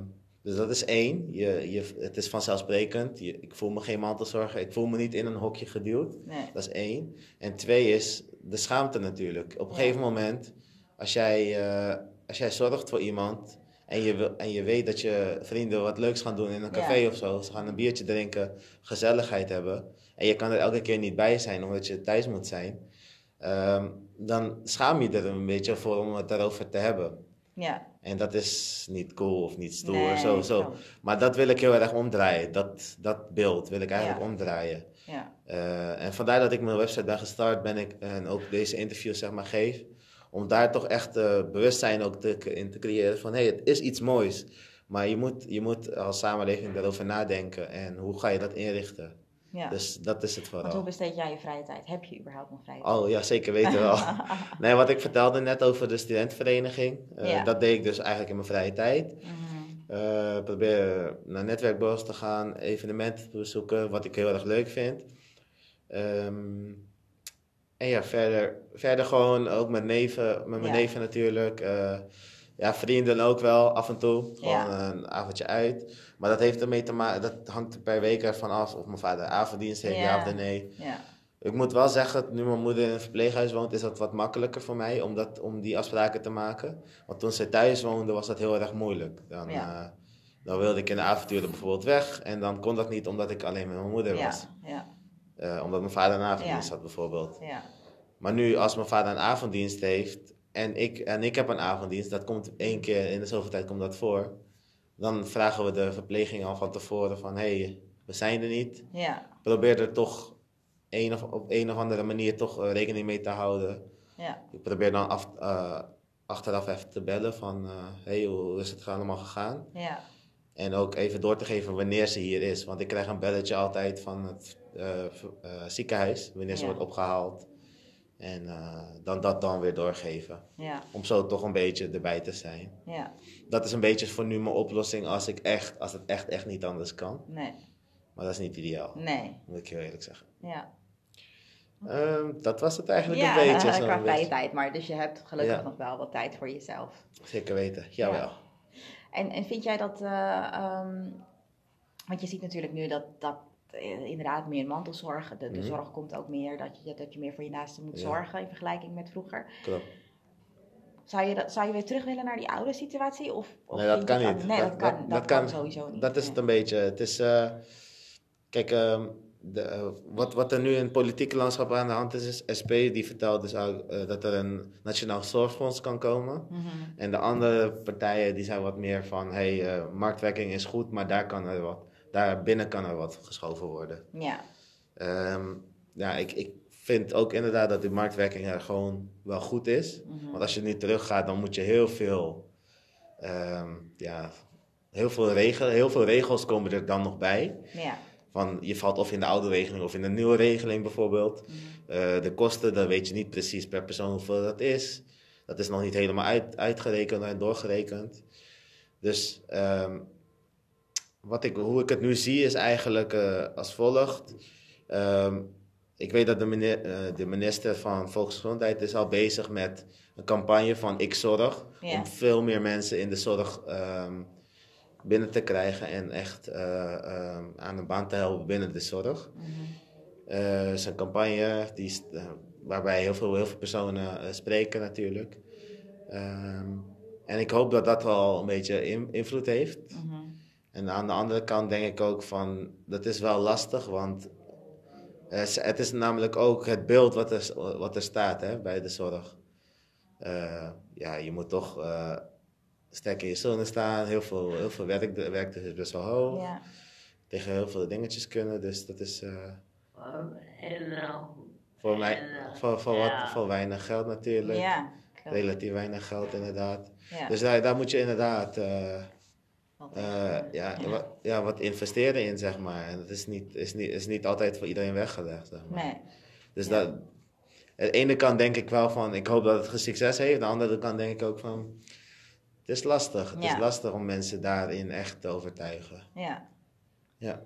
[SPEAKER 2] Dus dat is één. Je, je, het is vanzelfsprekend. Je, ik voel me geen mantelzorger. Ik voel me niet in een hokje geduwd.
[SPEAKER 1] Nee.
[SPEAKER 2] Dat is één. En twee is de schaamte natuurlijk. Op een
[SPEAKER 1] Ja.
[SPEAKER 2] gegeven moment, als jij, eh, als jij zorgt voor iemand en je, wil- en je weet dat je vrienden wat leuks gaan doen in een café
[SPEAKER 1] Ja.
[SPEAKER 2] of zo, ze gaan een biertje drinken, gezelligheid hebben, en je kan er elke keer niet bij zijn omdat je thuis moet zijn, ehm, dan schaam je er een beetje voor om het daarover te hebben.
[SPEAKER 1] Ja.
[SPEAKER 2] En dat is niet cool of niet stoer,
[SPEAKER 1] Nee,
[SPEAKER 2] zo, zo. Maar dat wil ik heel erg omdraaien. Dat, dat beeld wil ik eigenlijk
[SPEAKER 1] Ja.
[SPEAKER 2] omdraaien.
[SPEAKER 1] Ja.
[SPEAKER 2] Eh, en vandaar dat ik mijn website ben gestart ben ik, en ook deze interviews zeg maar geef. Om daar toch echt eh, bewustzijn ook te, in te creëren van hé, hey, het is iets moois. Maar je moet, je moet als samenleving daarover nadenken en hoe ga je dat inrichten.
[SPEAKER 1] Ja.
[SPEAKER 2] Dus dat is het
[SPEAKER 1] Want hoe
[SPEAKER 2] vooral.
[SPEAKER 1] besteed jij je vrije tijd? Heb je überhaupt nog vrije tijd?
[SPEAKER 2] Oh ja, zeker weten wel. nee, wat ik vertelde net over de studentenvereniging, eh,
[SPEAKER 1] Ja.
[SPEAKER 2] dat deed ik dus eigenlijk in mijn vrije tijd. Eh, probeer naar netwerkbureaus te gaan, evenementen te bezoeken, wat ik heel erg leuk vind. Ehm, en ja, verder, verder gewoon ook met neven, met mijn
[SPEAKER 1] Ja.
[SPEAKER 2] neven natuurlijk. Eh, ja, vrienden ook wel af en toe. Gewoon
[SPEAKER 1] Ja.
[SPEAKER 2] een avondje uit. Maar dat heeft ermee te maken, dat hangt er per week ervan af of mijn vader avonddienst heeft, ja,
[SPEAKER 1] Ja.
[SPEAKER 2] of nee.
[SPEAKER 1] Ja.
[SPEAKER 2] Ik moet wel zeggen, nu mijn moeder in een verpleeghuis woont, is dat wat makkelijker voor mij om, dat, om die afspraken te maken. Want toen ze thuis woonde, was dat heel erg moeilijk. Dan,
[SPEAKER 1] Ja.
[SPEAKER 2] eh, dan wilde ik in de avonturen bijvoorbeeld weg en dan kon dat niet omdat ik alleen met mijn moeder was. Eh, omdat mijn vader een avonddienst had bijvoorbeeld.
[SPEAKER 1] Ja.
[SPEAKER 2] Maar nu, als mijn vader een avonddienst heeft en ik, en ik heb een avonddienst, dat komt één keer in de zoveel tijd komt dat voor. Dan vragen we de verpleging al van tevoren van, hé, hey, we zijn er niet
[SPEAKER 1] Ja.
[SPEAKER 2] probeer er toch een of, op een of andere manier toch eh, rekening mee te houden.
[SPEAKER 1] Ja.
[SPEAKER 2] Ik probeer dan af, eh, achteraf even te bellen van, eh hey, hoe is het allemaal gegaan?
[SPEAKER 1] Ja.
[SPEAKER 2] En ook even door te geven wanneer ze hier is. Want ik krijg een belletje altijd van het ziekenhuis, wanneer ze wordt opgehaald. En eh, dan dat dan weer doorgeven.
[SPEAKER 1] Ja.
[SPEAKER 2] Om zo toch een beetje erbij te zijn.
[SPEAKER 1] Ja.
[SPEAKER 2] Dat is een beetje voor nu mijn oplossing als, ik echt, als het echt, echt niet anders kan.
[SPEAKER 1] Nee.
[SPEAKER 2] Maar dat is niet ideaal,
[SPEAKER 1] Nee.
[SPEAKER 2] moet ik heel eerlijk zeggen.
[SPEAKER 1] Ja.
[SPEAKER 2] Ehm, dat was het eigenlijk
[SPEAKER 1] Ja,
[SPEAKER 2] een beetje. zo
[SPEAKER 1] qua
[SPEAKER 2] een
[SPEAKER 1] vrije tijd. Maar dus je hebt gelukkig
[SPEAKER 2] Ja.
[SPEAKER 1] nog wel wat tijd voor jezelf.
[SPEAKER 2] Zeker weten, jawel.
[SPEAKER 1] Ja. En, en vind jij dat, eh, ehm, want je ziet natuurlijk nu dat, dat eh, inderdaad meer mantelzorg, de, de
[SPEAKER 2] Mhm.
[SPEAKER 1] zorg komt ook meer, dat je, dat je meer voor je naasten moet
[SPEAKER 2] Ja.
[SPEAKER 1] zorgen in vergelijking met vroeger.
[SPEAKER 2] Klopt.
[SPEAKER 1] Zou je, dat, zou je weer terug willen naar die oude situatie? Of, of
[SPEAKER 2] Nee, dat kan niet.
[SPEAKER 1] Nee, dat,
[SPEAKER 2] Dat-
[SPEAKER 1] kan,
[SPEAKER 2] dat-
[SPEAKER 1] kan,
[SPEAKER 2] kan-
[SPEAKER 1] sowieso niet.
[SPEAKER 2] Dat is
[SPEAKER 1] nee.
[SPEAKER 2] het een beetje. Het is, eh, kijk, ehm, de, eh, wat, wat er nu in het politieke landschap aan de hand is, is SP die vertelt dus ook, eh, dat er een nationaal zorgfonds kan komen.
[SPEAKER 1] Mhm.
[SPEAKER 2] En de andere partijen die zijn wat meer van, hey, eh, marktwerking is goed, maar daar kan er wat, daar binnen kan er wat geschoven worden.
[SPEAKER 1] Ja,
[SPEAKER 2] Ehm, ja, ik, ik vind ook inderdaad dat die marktwerking er gewoon wel goed is.
[SPEAKER 1] Mhm.
[SPEAKER 2] Want als je niet teruggaat, dan moet je heel veel, ehm, ja, heel veel, regel, heel veel regels komen er dan nog bij.
[SPEAKER 1] Ja.
[SPEAKER 2] Van, je valt of in de oude regeling of in de nieuwe regeling bijvoorbeeld.
[SPEAKER 1] Mhm.
[SPEAKER 2] Eh, de kosten, dan weet je niet precies per persoon hoeveel dat is. Dat is nog niet helemaal uit, uitgerekend en doorgerekend. Dus ehm, wat ik, hoe ik het nu zie is eigenlijk eh, als volgt. Ehm, ik weet dat de, meneer, eh, de minister van Volksgezondheid is al bezig met een campagne van Ik Zorg.
[SPEAKER 1] Ja.
[SPEAKER 2] Om veel meer mensen in de zorg ehm, binnen te krijgen en echt eh, ehm, aan een baan te helpen binnen de zorg. Het is een campagne die, is, waarbij heel veel, heel veel personen spreken natuurlijk. En ik hoop dat dat wel een beetje in- invloed heeft.
[SPEAKER 1] Mhm.
[SPEAKER 2] En aan de andere kant denk ik ook van, dat is wel lastig, want eh, het is namelijk ook het beeld wat er, wat er staat hè, bij de zorg. Eh, ja, je moet toch eh, sterk in je zonen staan, heel veel, heel veel werk, de werk is best wel hoog,
[SPEAKER 1] Ja.
[SPEAKER 2] tegen heel veel dingetjes kunnen, dus dat is eh,
[SPEAKER 3] Heel
[SPEAKER 2] voor mij voor, voor, wat, voor weinig geld natuurlijk,
[SPEAKER 1] Ja. klopt.
[SPEAKER 2] relatief weinig geld inderdaad.
[SPEAKER 1] Ja.
[SPEAKER 2] Dus daar, daar moet je inderdaad... eh,
[SPEAKER 1] Wat
[SPEAKER 2] Eh, ja,
[SPEAKER 1] ja.
[SPEAKER 2] Wat, ja, wat investeren in, zeg maar. En dat is niet, is niet, is niet altijd voor iedereen weggelegd, zeg maar.
[SPEAKER 1] Nee.
[SPEAKER 2] Dus
[SPEAKER 1] ja.
[SPEAKER 2] dat, aan de ene kant denk ik wel van, ik hoop dat het succes heeft. Aan de andere kant denk ik ook van, het is lastig. Het
[SPEAKER 1] Ja.
[SPEAKER 2] is lastig om mensen daarin echt te overtuigen.
[SPEAKER 1] Ja.
[SPEAKER 2] Ja.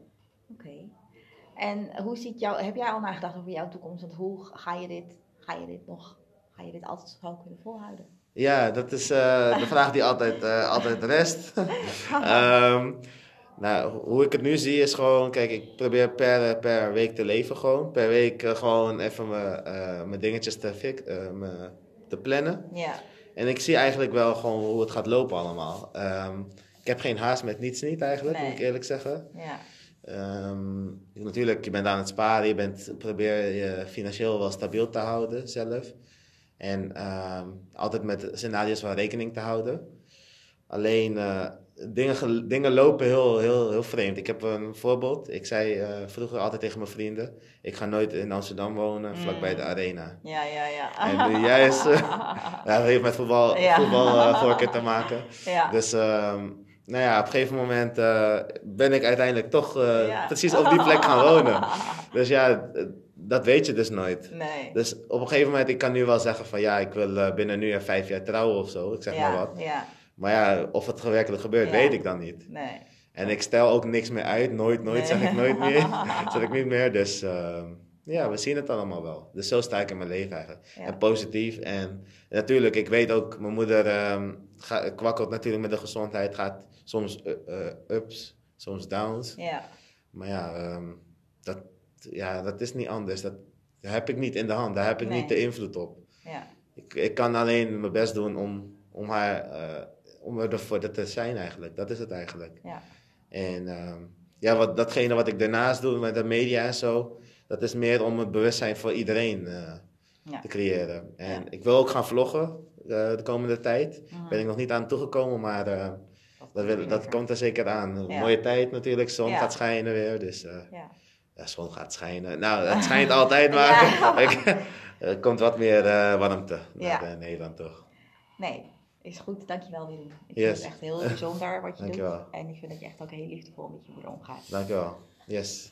[SPEAKER 1] Oké. En hoe ziet jou, heb jij al nagedacht over jouw toekomst? Want hoe ga je dit, ga je dit nog, ga je dit altijd zo kunnen volhouden?
[SPEAKER 2] Ja, dat is eh, de vraag die altijd, eh, altijd rest. Ehm, nou, ho- hoe ik het nu zie is gewoon, kijk, ik probeer per, per week te leven gewoon. Per week eh, gewoon even mijn, mijn dingetjes te, fik, te plannen.
[SPEAKER 1] Ja.
[SPEAKER 2] En ik zie eigenlijk wel gewoon hoe het gaat lopen allemaal. Ehm, ik heb geen haast met niets niet eigenlijk,
[SPEAKER 1] Nee.
[SPEAKER 2] moet ik eerlijk zeggen.
[SPEAKER 1] Ja.
[SPEAKER 2] Ehm, natuurlijk, je bent aan het sparen, je bent, probeer je financieel wel stabiel te houden zelf. En ehm, altijd met scenario's van rekening te houden. Alleen, eh, dingen, dingen lopen heel, heel, heel vreemd. Ik heb een voorbeeld. Ik zei eh, vroeger altijd tegen mijn vrienden, ik ga nooit in Amsterdam wonen, vlakbij de arena.
[SPEAKER 1] Ja, ja, ja.
[SPEAKER 2] En nu juist, eh, ja, dat heeft met voetbal,
[SPEAKER 1] Ja.
[SPEAKER 2] voetbal eh, voorkeur te maken.
[SPEAKER 1] ja.
[SPEAKER 2] Dus ehm, nou ja, op een gegeven moment ben ik uiteindelijk toch precies op die plek gaan wonen. Dus ja, dat weet je dus nooit.
[SPEAKER 1] Nee.
[SPEAKER 2] Dus op een gegeven moment, ik kan nu wel zeggen van ja, ik wil eh, binnen nu en vijf jaar trouwen of zo, ik zeg
[SPEAKER 1] ja,
[SPEAKER 2] maar wat.
[SPEAKER 1] Ja.
[SPEAKER 2] Maar ja, of het werkelijk gebeurt,
[SPEAKER 1] Ja.
[SPEAKER 2] weet ik dan niet.
[SPEAKER 1] Nee.
[SPEAKER 2] En ik stel ook niks meer uit, nooit, nooit,
[SPEAKER 1] Nee.
[SPEAKER 2] zeg ik nooit meer. zeg ik niet meer, dus ehm, ja, we zien het allemaal wel. Dus zo sta ik in mijn leven eigenlijk. En positief. En natuurlijk, ik weet ook, mijn moeder ga- kwakkelt natuurlijk met de gezondheid. Gaat soms eh, eh, ups, soms downs.
[SPEAKER 1] Ja.
[SPEAKER 2] Maar ja, ehm, dat, ja, dat is niet anders. Dat, heb ik niet in de hand. Daar heb ik
[SPEAKER 1] Nee.
[SPEAKER 2] niet de invloed op.
[SPEAKER 1] Ja.
[SPEAKER 2] Ik, ik kan alleen mijn best doen om, om haar, eh, om ervoor te zijn eigenlijk. Dat is het eigenlijk.
[SPEAKER 1] Ja.
[SPEAKER 2] En ehm, ja, wat, datgene wat ik daarnaast doe met de media en zo, dat is meer om het bewustzijn voor iedereen eh,
[SPEAKER 1] Ja.
[SPEAKER 2] te creëren. En ik wil ook gaan vloggen eh, de komende tijd.
[SPEAKER 1] Mhm.
[SPEAKER 2] Ben ik nog niet aan toegekomen, maar dat, wil, dat komt er zeker aan. Een mooie tijd natuurlijk, zon gaat schijnen weer. Dus
[SPEAKER 1] Ja.
[SPEAKER 2] Ja, zon gaat schijnen. Nou, het schijnt altijd, maar er komt wat meer eh, warmte naar eh, Nederland toch.
[SPEAKER 1] Nee, is goed. Dankjewel Willem. Ik
[SPEAKER 2] Yes.
[SPEAKER 1] vind het echt heel bijzonder wat je
[SPEAKER 2] Dankjewel.
[SPEAKER 1] doet. En ik vind dat je echt ook heel liefdevol met je moeder omgaat.
[SPEAKER 2] Dankjewel. Yes.